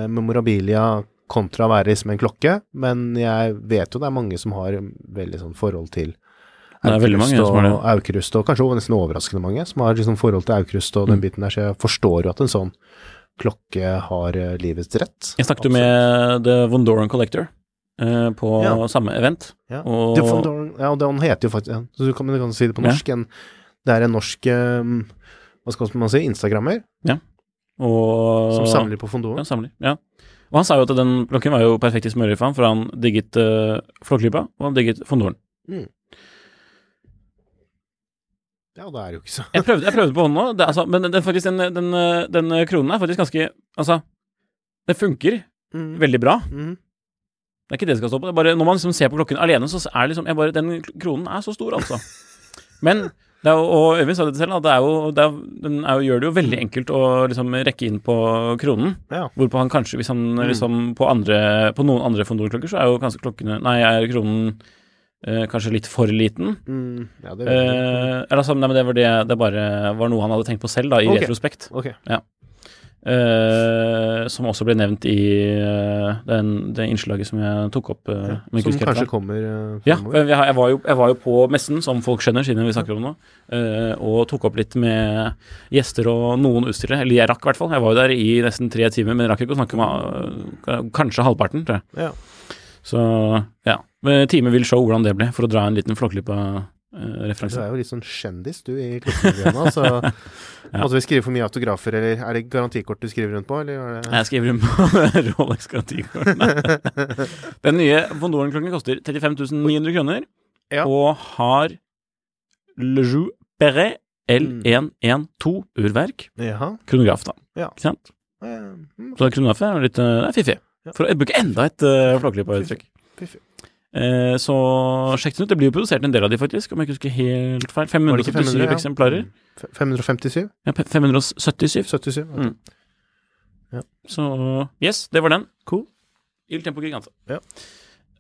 [SPEAKER 2] memorabilia kontra å være som en klokke, men jeg vet jo det er mange som har veldig sånn forhold til
[SPEAKER 1] Det
[SPEAKER 2] Aukrust og, Aukrust, og kanskje nesten overraskende mange, som har liksom forhold til Aukrust og den
[SPEAKER 1] Mm.
[SPEAKER 2] biten der, så jeg forstår jo at en sånn klokke har eh, livets rett.
[SPEAKER 1] jeg snakket jo med The Vondoran Collector eh, på
[SPEAKER 2] Ja.
[SPEAKER 1] samme event.
[SPEAKER 2] Ja.
[SPEAKER 1] Og-
[SPEAKER 2] The Fondor- ja, og den heter jo faktisk ja. Så du kan, du kan si det på
[SPEAKER 1] Ja.
[SPEAKER 2] norsk. En, det er en norsk eh, Hva skal man si? Instagrammer
[SPEAKER 1] Og,
[SPEAKER 2] som samler på Fondoren.
[SPEAKER 1] Ja, samler. Ja. Og han sa jo at den klokken var jo perfekt i smørøyet for han, for han digget uh, Flåklypa, og han digget Fondoren.
[SPEAKER 2] Ja, det er jo ikke så
[SPEAKER 1] Jeg prøvde, jeg prøvde på hånden òg, altså, men den, den, den, den kronen er faktisk ganske Altså, det funker
[SPEAKER 2] Mm.
[SPEAKER 1] veldig bra.
[SPEAKER 2] Mm.
[SPEAKER 1] Det er ikke det det skal stå på. Det bare, når man liksom ser på klokken alene, så er det liksom bare, Den kronen er så stor, altså. Men er Og Øyvind sa det selv, det er jo, det er, den er gjør det jo veldig enkelt å liksom rekke inn på kronen.
[SPEAKER 2] Ja.
[SPEAKER 1] Hvorpå han kanskje, hvis han liksom på, andre, på noen andre Fondor-klokker, så er jo kanskje klokkene Nei, er kronen eh, kanskje litt for liten.
[SPEAKER 2] Mm. Ja, det.
[SPEAKER 1] Eh, eller altså, nei, men det var det Det bare var noe han hadde tenkt på selv, da, i
[SPEAKER 2] Ok.
[SPEAKER 1] retrospekt.
[SPEAKER 2] Ok.
[SPEAKER 1] Eh, som også ble nevnt i uh, den, det innslaget som jeg tok opp. Uh,
[SPEAKER 2] Ja, Som kanskje kommer uh,
[SPEAKER 1] Ja, jeg, jeg, var jo, jeg var jo på messen, som folk skjønner, siden vi snakker om det og tok opp litt med gjester og noen utstillere. Eller jeg rakk i hvert fall. Jeg var jo der i nesten tre timer, men jeg rakk ikke å snakke med kanskje halvparten, tror jeg.
[SPEAKER 2] Ja.
[SPEAKER 1] Så ja. Time vil show hvordan det ble, for å dra en liten
[SPEAKER 2] Du
[SPEAKER 1] Flåklypa-referanse.
[SPEAKER 2] er jo litt sånn kjendis, du, i klokkemiljøet så så Måtte vi skrive for mye autografer, eller er det garantikort du skriver rundt på, eller er det
[SPEAKER 1] Jeg skriver rundt på Rolex garantikortene. Den nye Vondoren-klokken koster 35 900 kroner,
[SPEAKER 2] Ja.
[SPEAKER 1] og har Le Joux Perret L112 urverk.
[SPEAKER 2] Ja.
[SPEAKER 1] Kronograf, da.
[SPEAKER 2] Ja.
[SPEAKER 1] Ikke sant?
[SPEAKER 2] Eh, mm,
[SPEAKER 1] Så kronograf er litt er fiffig.
[SPEAKER 2] Ja.
[SPEAKER 1] For å bruke enda et uh, Flåklypa-uttrykk.
[SPEAKER 2] Fiffig.
[SPEAKER 1] Eh, så sjekk den ut. Det blir jo produsert en del av de, faktisk, om jeg ikke husker helt feil.
[SPEAKER 2] Var det ikke
[SPEAKER 1] 577
[SPEAKER 2] 500, ja?
[SPEAKER 1] eksemplarer.
[SPEAKER 2] 557?
[SPEAKER 1] Ja, 577.
[SPEAKER 2] 77? okay.
[SPEAKER 1] Mm.
[SPEAKER 2] Ja.
[SPEAKER 1] Så yes, det var den.
[SPEAKER 2] Cool.
[SPEAKER 1] Il Tempo Gigante.
[SPEAKER 2] Ja.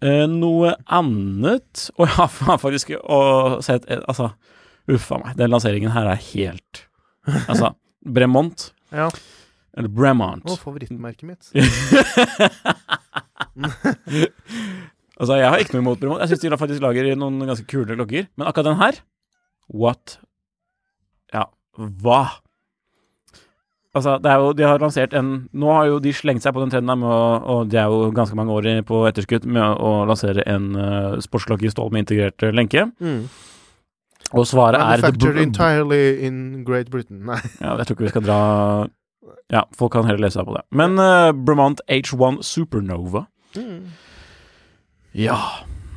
[SPEAKER 1] Eh, noe annet Og jeg har faktisk å, sett Altså, uffa meg. Den lanseringen her er helt Altså, Bremont,
[SPEAKER 2] Ja.
[SPEAKER 1] eller Bremont
[SPEAKER 2] Å, favorittmerket mitt.
[SPEAKER 1] Altså, jeg har ikke noe imot Bremont. Jeg syns de faktisk lager noen ganske kule klokker. Men akkurat den her What? Ja, hva? Altså, det er jo, de har lansert en Nå har jo de slengt seg på den trenden med å Og de er jo ganske mange år på etterskudd med å, å lansere en uh, sportsklokke i stål med integrert eh, lenke.
[SPEAKER 2] Mm.
[SPEAKER 1] Og svaret er
[SPEAKER 2] Manufactured entirely in Great Britain. Nei.
[SPEAKER 1] Ja, jeg tror ikke vi skal dra Ja, folk kan heller lese seg på det. Men uh, Bremont H1 Supernova Ja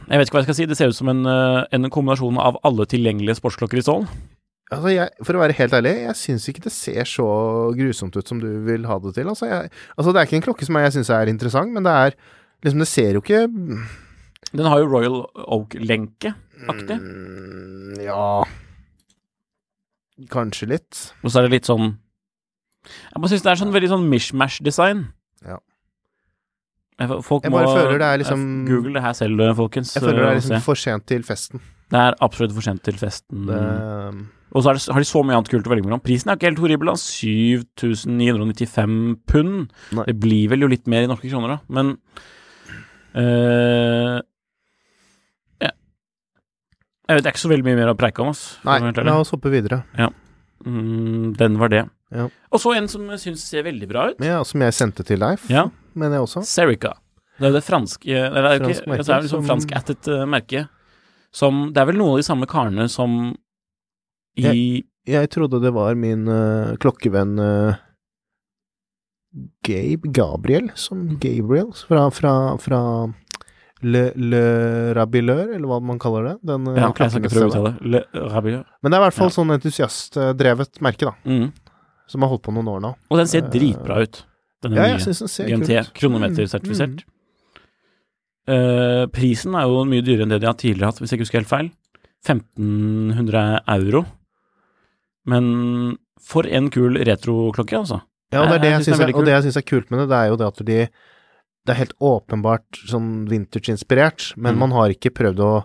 [SPEAKER 1] Jeg vet ikke hva jeg skal si. Det ser ut som en, eh, en kombinasjon av alle tilgjengelige sportsklokker i stål.
[SPEAKER 2] Altså, jeg, for å være helt ærlig, jeg syns ikke det ser så grusomt ut som du vil ha det til. Altså, jeg, altså det er ikke en klokke som jeg syns er interessant, men det er liksom Det ser jo ikke
[SPEAKER 1] Den har jo Royal Oak-lenke-aktig.
[SPEAKER 2] mm, Ja Kanskje litt.
[SPEAKER 1] Og så er det litt sånn Jeg bare syns det er sånn veldig sånn mishmash-design.
[SPEAKER 2] Ja.
[SPEAKER 1] Jeg, folk
[SPEAKER 2] Jeg bare
[SPEAKER 1] må
[SPEAKER 2] føler det er liksom-
[SPEAKER 1] Google det her selv, folkens.
[SPEAKER 2] Jeg føler det er liksom for sent til festen.
[SPEAKER 1] det er absolutt for sent til festen.
[SPEAKER 2] Det,
[SPEAKER 1] Og så er det, har de så mye annet kult å velge mellom. Prisen er ikke helt horribel, da. 7995 pund.
[SPEAKER 2] Nei.
[SPEAKER 1] Det blir vel jo litt mer i norske kroner, da, men eh, ja. Jeg vet det er ikke så veldig mye mer å preike om, Oss,
[SPEAKER 2] nei, la oss hoppe videre.
[SPEAKER 1] Mm, den var det.
[SPEAKER 2] Ja.
[SPEAKER 1] Og så en som jeg syns ser veldig bra ut.
[SPEAKER 2] Ja, som jeg sendte til deg,
[SPEAKER 1] Ja.
[SPEAKER 2] mener jeg også.
[SPEAKER 1] Serica. Det er jo det franske Eller det er
[SPEAKER 2] Fransk
[SPEAKER 1] ikke
[SPEAKER 2] merke,
[SPEAKER 1] altså, Det er liksom
[SPEAKER 2] som-
[SPEAKER 1] franskættet uh, merke. Som Det er vel noen av de samme karene som i
[SPEAKER 2] Jeg trodde det var min uh, klokkevenn uh, Gabe Gabriel, som Gabriel, fra, fra, fra Le, Le Rabilleur, eller hva man kaller det. Den, eh,
[SPEAKER 1] Ja, jeg skal ikke prøve å
[SPEAKER 2] klokkemestedet.
[SPEAKER 1] det. Le Rabileur
[SPEAKER 2] Men det er i hvert fall
[SPEAKER 1] Ja.
[SPEAKER 2] sånn entusiastdrevet merke, da.
[SPEAKER 1] Mm.
[SPEAKER 2] Som har holdt på noen år nå.
[SPEAKER 1] Og den ser
[SPEAKER 2] Eh,
[SPEAKER 1] dritbra ut. Denne
[SPEAKER 2] Ja, jeg
[SPEAKER 1] nye
[SPEAKER 2] syns den ser
[SPEAKER 1] GMT,
[SPEAKER 2] kult
[SPEAKER 1] kronometersertifisert.
[SPEAKER 2] Mm,
[SPEAKER 1] Uh, prisen er jo mye dyrere enn det de har tidligere hatt, hvis jeg ikke husker helt feil. 1500 euro. Men for en kul retroklokke, altså.
[SPEAKER 2] Ja, og det, er det
[SPEAKER 1] Jeg
[SPEAKER 2] jeg
[SPEAKER 1] synes er
[SPEAKER 2] og det jeg syns er kult med det, det er jo det at de Det er helt åpenbart sånn vintage-inspirert, men
[SPEAKER 1] Mm.
[SPEAKER 2] man har ikke prøvd å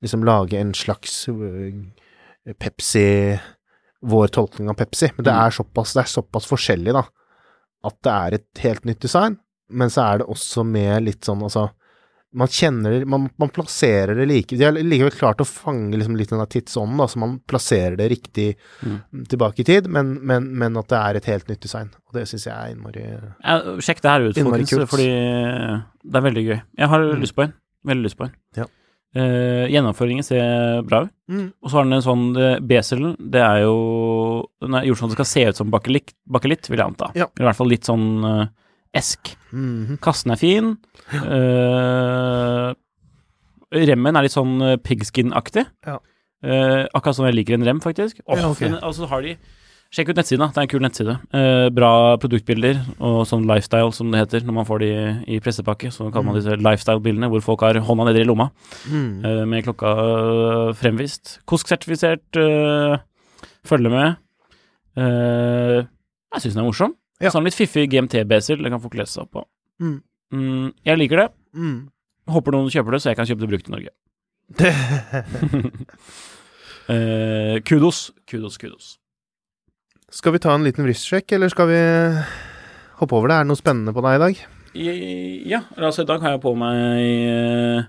[SPEAKER 2] liksom lage en slags øh, Pepsi Vår tolkning av Pepsi. Men det
[SPEAKER 1] Mm.
[SPEAKER 2] er såpass, det er såpass forskjellig, da, at det er et helt nytt design. Men så er det også med litt sånn, altså man kjenner det, man, man plasserer det like De har likevel klart å fange liksom litt den der tidsånden, da, så man plasserer det riktig
[SPEAKER 1] Mm.
[SPEAKER 2] tilbake i tid, men, men, men at det er et helt nytt design. Og det syns jeg er innmari
[SPEAKER 1] Ja, sjekk det her ut, folkens, fordi det er veldig gøy. Jeg har
[SPEAKER 2] Mm.
[SPEAKER 1] lyst på en. Veldig lyst på en.
[SPEAKER 2] Ja.
[SPEAKER 1] Eh, gjennomføringen ser bra ut. Og så har den en sånn uh, Beselen, det er jo Den er gjort sånn at det skal se ut som bakelitt, bakelitt vil jeg anta.
[SPEAKER 2] Ja.
[SPEAKER 1] Eller i hvert fall litt sånn eh, esk.
[SPEAKER 2] Mhm.
[SPEAKER 1] Kassen er fin. Eh, remmen er litt sånn eh, pigskin-aktig.
[SPEAKER 2] Ja.
[SPEAKER 1] Eh, akkurat som jeg liker en rem, faktisk. Oh,
[SPEAKER 2] Ja, okay.
[SPEAKER 1] den- altså har de Sjekk ut nettsiden. Det er en kul nettside. Eh, bra produktbilder og sånn lifestyle, som det heter når man får de i pressepakke. Så kaller man disse lifestyle-bildene hvor folk har hånda nedi i lomma
[SPEAKER 2] Mm.
[SPEAKER 1] eh, med klokka eh, fremvist. KOSK-sertifisert, eh, følger med. Eh, jeg syns den er morsom.
[SPEAKER 2] Ja.
[SPEAKER 1] Sånn litt fiffig GMT-besel. det kan folk lese seg opp på.
[SPEAKER 2] Mm.
[SPEAKER 1] Mm, jeg liker det.
[SPEAKER 2] Mm.
[SPEAKER 1] Håper noen kjøper det, så jeg kan kjøpe det brukt i Norge. Eh, kudos, kudos, kudos.
[SPEAKER 2] Skal vi ta en liten wristsjekk, eller skal vi hoppe over det? Er det noe spennende på deg i dag?
[SPEAKER 1] Ja, altså i dag har jeg på meg eh,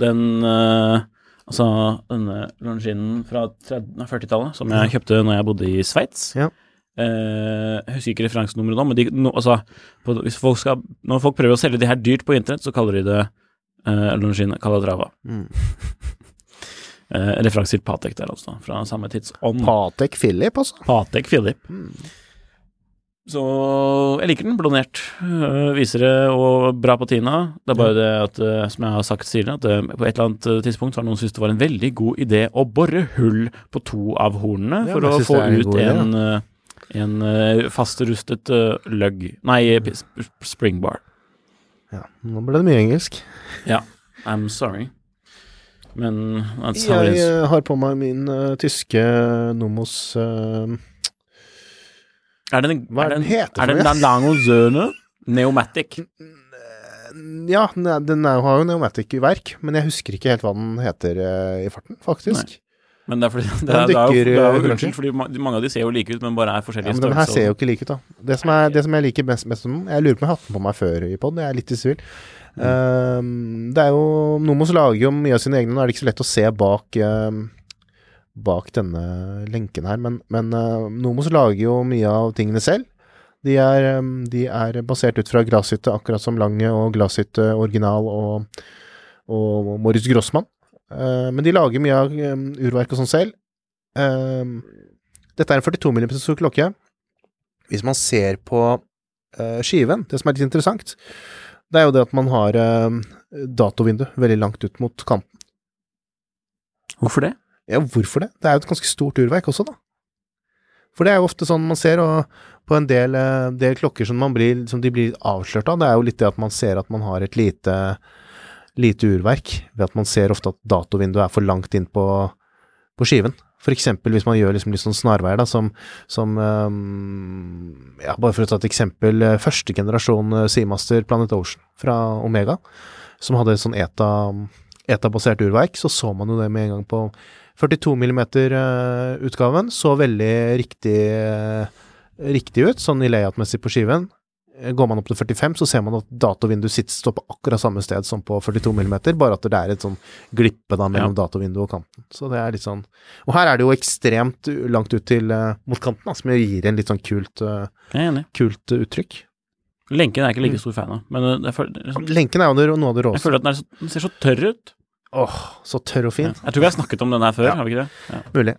[SPEAKER 1] den eh, Altså denne Longinen fra 40-tallet som jeg kjøpte når jeg bodde i Sveits.
[SPEAKER 2] Ja.
[SPEAKER 1] Eh, jeg husker ikke referansenummeret nå, men de, no, altså, på, hvis folk skal, når folk prøver å selge de her dyrt på internett, så kaller de det uh, Longines Calatrava.
[SPEAKER 2] Mm.
[SPEAKER 1] Eh, referanse til Patek der, altså, fra samme tidsånd.
[SPEAKER 2] Patek Philip, altså.
[SPEAKER 1] Patek Philip.
[SPEAKER 2] Mm.
[SPEAKER 1] Så jeg liker den blondert. øh, viser det og bra patina. Det er bare det at, øh, som jeg har sagt tidligere, at øh, på et eller annet tidspunkt så har noen syntes det var en veldig god idé å bore hull på to av hornene
[SPEAKER 2] Ja,
[SPEAKER 1] for å få
[SPEAKER 2] en
[SPEAKER 1] ut
[SPEAKER 2] idé,
[SPEAKER 1] en, øh, en fastrustet lugg Nei, sp- springbar.
[SPEAKER 2] Ja, nå ble det mye engelsk.
[SPEAKER 1] I'm sorry. Men that's how it
[SPEAKER 2] Jeg
[SPEAKER 1] is.
[SPEAKER 2] eh, har på meg min uh, tyske Nomos uh,
[SPEAKER 1] Er det
[SPEAKER 2] Hva er
[SPEAKER 1] den, det er
[SPEAKER 2] den heter
[SPEAKER 1] er det
[SPEAKER 2] noe?
[SPEAKER 1] en Langozøne Neomatic?
[SPEAKER 2] Ja, den, er- har jo Neomatic i verk, men jeg husker ikke helt hva den heter uh, i farten, faktisk.
[SPEAKER 1] Men det er fordi det er, dykker, det er jo, det er jo
[SPEAKER 2] eh,
[SPEAKER 1] unnskyld, fordi mange av de ser jo like ut, men bare er
[SPEAKER 2] Ja,
[SPEAKER 1] forskjellige
[SPEAKER 2] men den her ser jo ikke like ut, da. Det som, er, det som jeg liker best, best med den Jeg lurer på om jeg har hatt den på meg før i pod, jeg er litt i tvil. Ehm, det er jo Nomos lager jo mye av sine egne, nå er det ikke så lett å se bak ehm, Bak denne lenken her, men, men eh, Nomos lager jo mye av tingene selv. De er, ehm, de er basert ut fra Glashytte, akkurat som Lange og Glashytte original og, og Morris Grossmann. Eh, men de lager mye av urverk og sånn selv. Dette er en 42 mm stor klokke. Hvis man ser på eh, skiven, det som er litt interessant, det er jo det at man har eh, datovindu veldig langt ut mot kanten.
[SPEAKER 1] Hvorfor det?
[SPEAKER 2] Ja, hvorfor det? Det er jo et ganske stort urverk også, da. For det er jo ofte sånn man ser, og på en del, eh, del klokker som, man blir, som de blir avslørt av, det er jo litt det at man ser at man har et lite, lite urverk, ved at man ser ofte at datovinduet er for langt inn på, på skiven. Eksempel hvis man gjør liksom litt sånn snarveier, da, som, som um, Ja, bare for å ta et eksempel. eh, Første generasjon eh, Seamaster Planet Ocean fra Omega, som hadde et sånn ETA, ETA-basert urverk, så så man jo det med en gang på 42 mm-utgaven. Så veldig riktig, eh, riktig ut, sånn i layout-messig på skiven. Eh, Går man opp til 45, så ser man at datovinduet sitter står på akkurat samme sted som på 42 mm, bare at det er et sånn glippe da mellom datovinduet og kanten. Så det er litt sånn Og her er det jo ekstremt langt ut til uh, mot kanten, da, som gir en litt sånn kult,
[SPEAKER 1] uh,
[SPEAKER 2] kult uh, uttrykk.
[SPEAKER 1] Lenken er jeg ikke like stor fan av, men føler, liksom,
[SPEAKER 2] Lenken er jo noe av det
[SPEAKER 1] jeg føler at den, så, den ser så tørr ut.
[SPEAKER 2] Åh, så tørr og fin.
[SPEAKER 1] Ja. Jeg tror vi har snakket om den her før,
[SPEAKER 2] Ja.
[SPEAKER 1] har vi ikke det? Ja.
[SPEAKER 2] Mulig.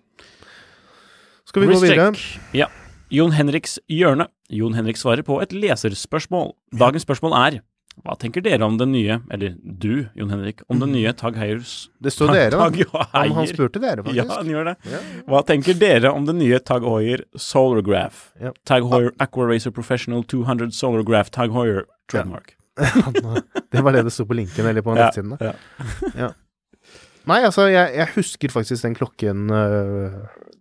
[SPEAKER 2] Skal vi gå videre?
[SPEAKER 1] Ja. Jon Henriks hjørne. Jon Henrik svarer på et leserspørsmål. Dagens spørsmål er hva tenker dere om den nye, eller du, Jon Henrik, om den nye Tag Heyers
[SPEAKER 2] Det står dere, da.
[SPEAKER 1] Om
[SPEAKER 2] Han, spurte dere, faktisk.
[SPEAKER 1] Ja, han gjør det.
[SPEAKER 2] Ja.
[SPEAKER 1] Hva tenker dere om den nye Tag Hoier Solargraph?
[SPEAKER 2] Ja.
[SPEAKER 1] Tag Hoier Aquaracer Professional 200 Solargraph Tag Hoier trademark.
[SPEAKER 2] det var det det sto på linken, eller på
[SPEAKER 1] Ja,
[SPEAKER 2] nettsidene.
[SPEAKER 1] ja.
[SPEAKER 2] Nei, altså, jeg, jeg husker faktisk den klokken øh,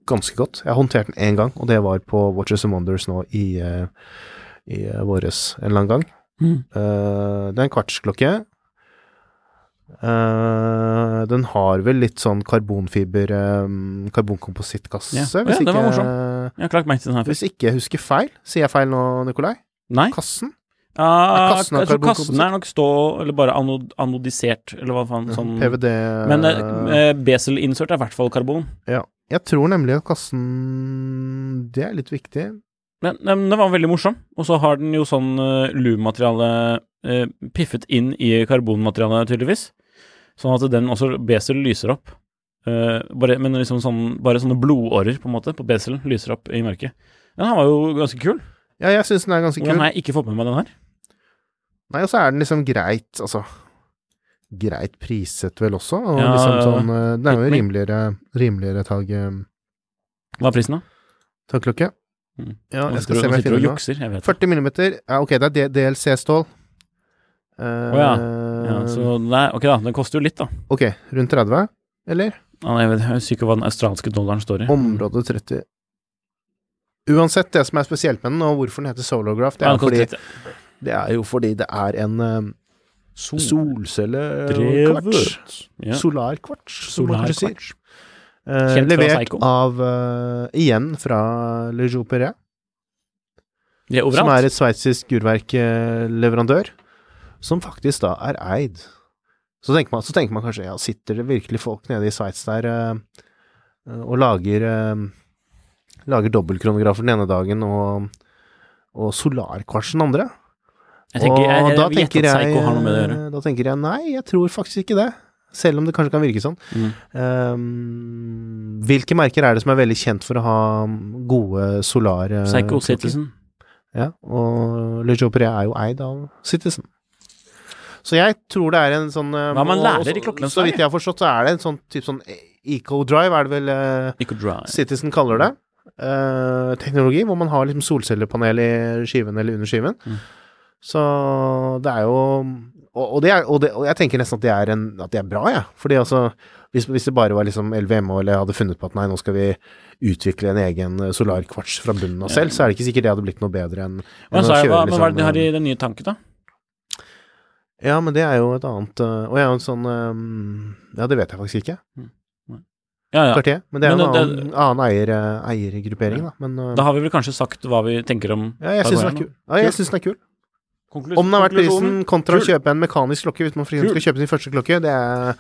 [SPEAKER 2] ganske godt. Jeg har håndtert den én gang, og det var på Watches and Wonders nå i, øh, i øh, våres en eller annen gang.
[SPEAKER 1] Mm.
[SPEAKER 2] Uh, det er en kvartsklokke. Uh, den har vel litt sånn karbonfiber um, Karbonkomposittkasse,
[SPEAKER 1] Ja. Ja,
[SPEAKER 2] hvis,
[SPEAKER 1] var
[SPEAKER 2] ikke,
[SPEAKER 1] Jeg
[SPEAKER 2] hvis ikke jeg husker feil. Sier jeg feil nå, Nikolai?
[SPEAKER 1] Nei.
[SPEAKER 2] Kassen?
[SPEAKER 1] Ah,
[SPEAKER 2] kassen
[SPEAKER 1] jeg tror kassen er nok stå, eller bare anod anodisert, eller hva faen. Sånn.
[SPEAKER 2] PVD
[SPEAKER 1] Men eh, eh, Besel-insert er i hvert fall karbon.
[SPEAKER 2] Ja. Jeg tror nemlig at kassen Det er litt viktig.
[SPEAKER 1] Men, men den var veldig morsom. Og så har den jo sånn uh, Lu-materiale eh, piffet inn i karbonmaterialet, tydeligvis. Sånn at den også Besel lyser opp. Uh, bare, men liksom sånn, bare sånne blodårer, på en måte, på Beselen lyser opp i mørket. Den her var jo ganske kul.
[SPEAKER 2] Ja, jeg syns den er ganske
[SPEAKER 1] Hvordan
[SPEAKER 2] kul.
[SPEAKER 1] har jeg ikke fått med meg den her?
[SPEAKER 2] Nei, og så er den liksom greit, altså Greit priset vel også, og
[SPEAKER 1] Ja,
[SPEAKER 2] liksom sånn eh, Den er jo rimeligere Rimeligere tag, eh,
[SPEAKER 1] Hva er prisen, da?
[SPEAKER 2] Takklokke.
[SPEAKER 1] Mm.
[SPEAKER 2] Ja, jeg skal se
[SPEAKER 1] hva
[SPEAKER 2] jeg finner
[SPEAKER 1] jukser, jeg vet
[SPEAKER 2] 40 millimeter. Ja, ok, det er DLC-stål.
[SPEAKER 1] Å ja. Ja, så nei, ok da, den koster jo litt, da.
[SPEAKER 2] Ok, rundt 30, eller?
[SPEAKER 1] Ja, jeg, vet, jeg husker ikke hva den australske dollaren står i.
[SPEAKER 2] Område 30. Uansett, det som er spesielt med den, og hvorfor den heter Solargraph, det er,
[SPEAKER 1] ja,
[SPEAKER 2] fordi,
[SPEAKER 1] litt.
[SPEAKER 2] Det er jo fordi det er en um, solcellekvarts.
[SPEAKER 1] Drevet. Ja.
[SPEAKER 2] Solarkvarts, som man kanskje sier.
[SPEAKER 1] Solarkvarts.
[SPEAKER 2] Eh, levert
[SPEAKER 1] Seiko.
[SPEAKER 2] av uh, igjen fra Le
[SPEAKER 1] Jouperet. Er
[SPEAKER 2] som er et sveitsisk urverkleverandør, som faktisk da er eid. Så tenker, man, så tenker man kanskje, ja, sitter det virkelig folk nede i Sveits der uh, og lager uh, Lager dobbeltkronografer den ene dagen og, og solarkvarts den andre?
[SPEAKER 1] Jeg tenker,
[SPEAKER 2] Og
[SPEAKER 1] jeg,
[SPEAKER 2] da tenker jeg, da tenker jeg nei, jeg tror faktisk ikke det. Selv om det kanskje kan virke sånn.
[SPEAKER 1] Mm.
[SPEAKER 2] Um, hvilke merker er det som er veldig kjent for å ha gode solar... eh,
[SPEAKER 1] Psycho? Citizen.
[SPEAKER 2] Ja, og Le Jopre er jo eid av Citizen. Så jeg tror det er en sånn eh,
[SPEAKER 1] Hva man lærer
[SPEAKER 2] og-
[SPEAKER 1] i klokkelandslaget.
[SPEAKER 2] Så vidt jeg har forstått, så er det en sånn type sånn eco-drive, er det vel
[SPEAKER 1] uh,
[SPEAKER 2] Citizen kaller det. Uh, teknologi, hvor man har liksom solcellepanel i skiven eller under skiven.
[SPEAKER 1] Mm.
[SPEAKER 2] Så det er jo og, og, det er, og, det, og jeg tenker nesten at det er, en, at det er bra, jeg. Ja. Fordi altså, hvis, hvis, det bare var liksom LVMH eller hadde funnet på at nei, nå skal vi utvikle en egen eh, solarkvarts fra bunnen av selv, så er det ikke sikkert det hadde blitt noe bedre enn, enn
[SPEAKER 1] Men, så er,
[SPEAKER 2] kjøre
[SPEAKER 1] hva, men hva er det de har i
[SPEAKER 2] liksom
[SPEAKER 1] den nye tanken, da?
[SPEAKER 2] Ja, men det er jo et annet øh, Og jeg er jo en sånn øh, Ja, det vet jeg faktisk ikke.
[SPEAKER 1] Ja, ja.
[SPEAKER 2] Cartier. Men det er
[SPEAKER 1] Men
[SPEAKER 2] en
[SPEAKER 1] det-
[SPEAKER 2] annen, annen eier, eiergruppering, da. Men
[SPEAKER 1] Da har vi vel kanskje sagt hva vi tenker om
[SPEAKER 2] ja, jeg syns den er kul. Ja, jeg synes den er kul. Om den har vært prisen kontra å kjøpe en mekanisk klokke, hvis man for skal kjøpe sin første klokke, det er,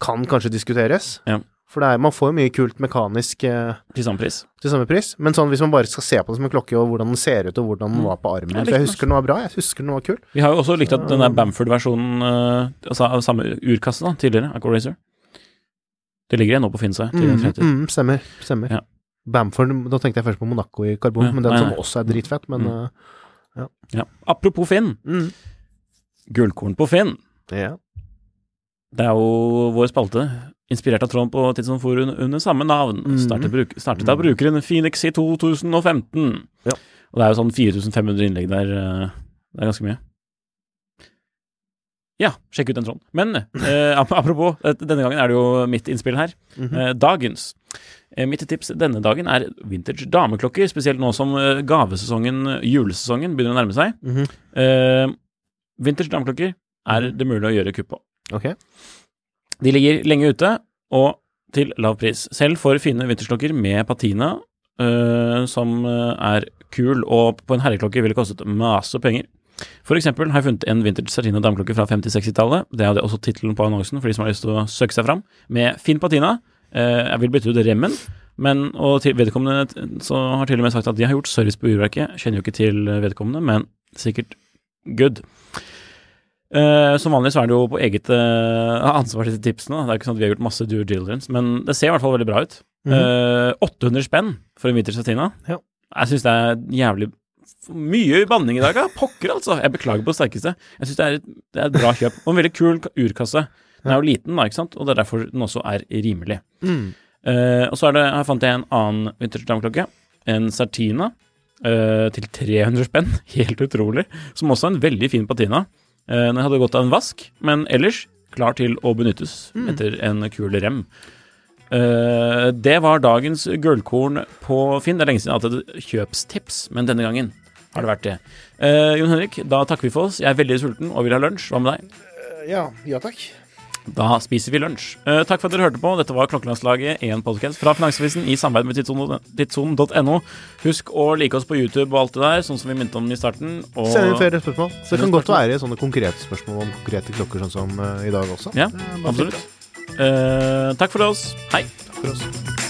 [SPEAKER 2] kan kanskje diskuteres.
[SPEAKER 1] Ja.
[SPEAKER 2] For det er, man får jo mye kult mekanisk eh,
[SPEAKER 1] til samme pris.
[SPEAKER 2] til samme pris. Men sånn hvis man bare skal se på det som en klokke, og hvordan den ser ut, og hvordan den
[SPEAKER 1] Mm.
[SPEAKER 2] var på armen
[SPEAKER 1] Jeg
[SPEAKER 2] For jeg husker den var bra, jeg husker den var kul.
[SPEAKER 1] Vi har jo også likt at den der Bamford-versjonen eh, altså av samme urkasse da, tidligere, Aquaracer Det ligger igjen nå på Finnsøy. til
[SPEAKER 2] Mm, mm, stemmer. Stemmer.
[SPEAKER 1] Ja.
[SPEAKER 2] Bamford, da tenkte jeg først på Monaco i karbon,
[SPEAKER 1] Ja,
[SPEAKER 2] men den
[SPEAKER 1] nei,
[SPEAKER 2] som
[SPEAKER 1] nei.
[SPEAKER 2] også er dritfett, men
[SPEAKER 1] Mm.
[SPEAKER 2] eh,
[SPEAKER 1] Ja. Apropos Finn.
[SPEAKER 2] mm.
[SPEAKER 1] Gullkorn på Finn.
[SPEAKER 2] Ja.
[SPEAKER 1] Det er jo vår spalte, inspirert av Trond på Tidsson For under, under samme navn.
[SPEAKER 2] Mm.
[SPEAKER 1] Startet, bruk, startet av brukeren Phoenix i 2015.
[SPEAKER 2] Ja.
[SPEAKER 1] Og det er jo sånn 4500 innlegg der. eh, Det er ganske mye. Ja, sjekk ut den tråden. Men eh, apropos, eh, denne gangen er det jo mitt innspill her.
[SPEAKER 2] Mhm.
[SPEAKER 1] Eh, dagens. Eh, mitt tips denne dagen er vintage dameklokker, spesielt nå som eh, gavesesongen, julesesongen, begynner å nærme seg.
[SPEAKER 2] Mhm.
[SPEAKER 1] Eh, vintage dameklokker er det mulig å gjøre kupp på.
[SPEAKER 2] Ok.
[SPEAKER 1] De ligger lenge ute, og til lav pris. Selv for fine vintersklokker med patina, som er kul, og på en herreklokke ville kostet masse penger. For eksempel har jeg funnet en vintage Sartina dameklokke fra 50-60-tallet, det er også tittelen på annonsen for de som har lyst til å søke seg fram, med fin patina. Eh, jeg vil bytte ut remmen, men, og vedkommende så har til og med sagt at de har gjort service på urverket. Kjenner jo ikke til vedkommende, men sikkert good. Uh, som vanlig så er det jo på eget uh, ansvar disse tipsene. Det er ikke sånn at vi har gjort masse due diligence, men det ser i hvert fall veldig bra ut. Eh, 800 spenn for en vintage Satina.
[SPEAKER 2] Ja.
[SPEAKER 1] Jeg syns det er jævlig mye banning i dag, ja. Pokker, altså. Jeg beklager på det sterkeste. Jeg syns det, et- det er et bra kjøp. Og en veldig kul urkasse. Den er jo liten, da, ikke sant, og det er derfor den også er rimelig.
[SPEAKER 2] Mm.
[SPEAKER 1] Uh, og så det, her fant jeg en annen Vinterstamklokke. En Sartina uh, til 300 spenn. Helt utrolig. Som også er en veldig fin patina. Uh, den hadde gått av en vask, men ellers klar til å benyttes etter en kul rem. Uh, det var dagens gullkorn på Finn. Det er lenge siden jeg har hatt et kjøpstips, men denne gangen har det vært det. Uh, Jon Henrik, da takker vi for oss. Jeg er veldig sulten og vil ha lunsj. Hva med deg?
[SPEAKER 2] Ja, ja takk.
[SPEAKER 1] Da spiser vi lunsj. Uh, takk for at dere hørte på. Dette var Klokkelandslaget, en podkast fra Finansavisen i samarbeid med tidssonen- tidssonen.no. Husk å like oss på YouTube og alt det der, sånn som vi minnet om i starten. Og
[SPEAKER 2] Send inn flere spørsmål. Så det kan godt være sånne konkrete spørsmål om konkrete klokker, sånn som uh, i dag også.
[SPEAKER 1] Ja, absolutt. Eh, takk for oss. Hei.
[SPEAKER 2] Takk For oss.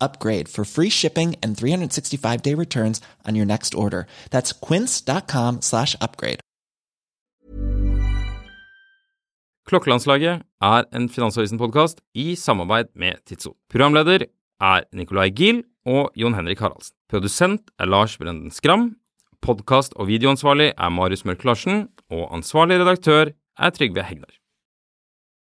[SPEAKER 4] upgrade for free shipping and 365 day returns on your next order. That's quince.com slash upgrade.
[SPEAKER 5] Klokkelandslaget er en Finansavisen-podkast i samarbeid med Tidso. Programleder er Nicolai Giel og Jon Henrik Haraldsen. Produsent er Lars Brenden Skram. Podkast- og videoansvarlig er Marius Mørk Larsen. Og ansvarlig redaktør er Trygve Hegnar.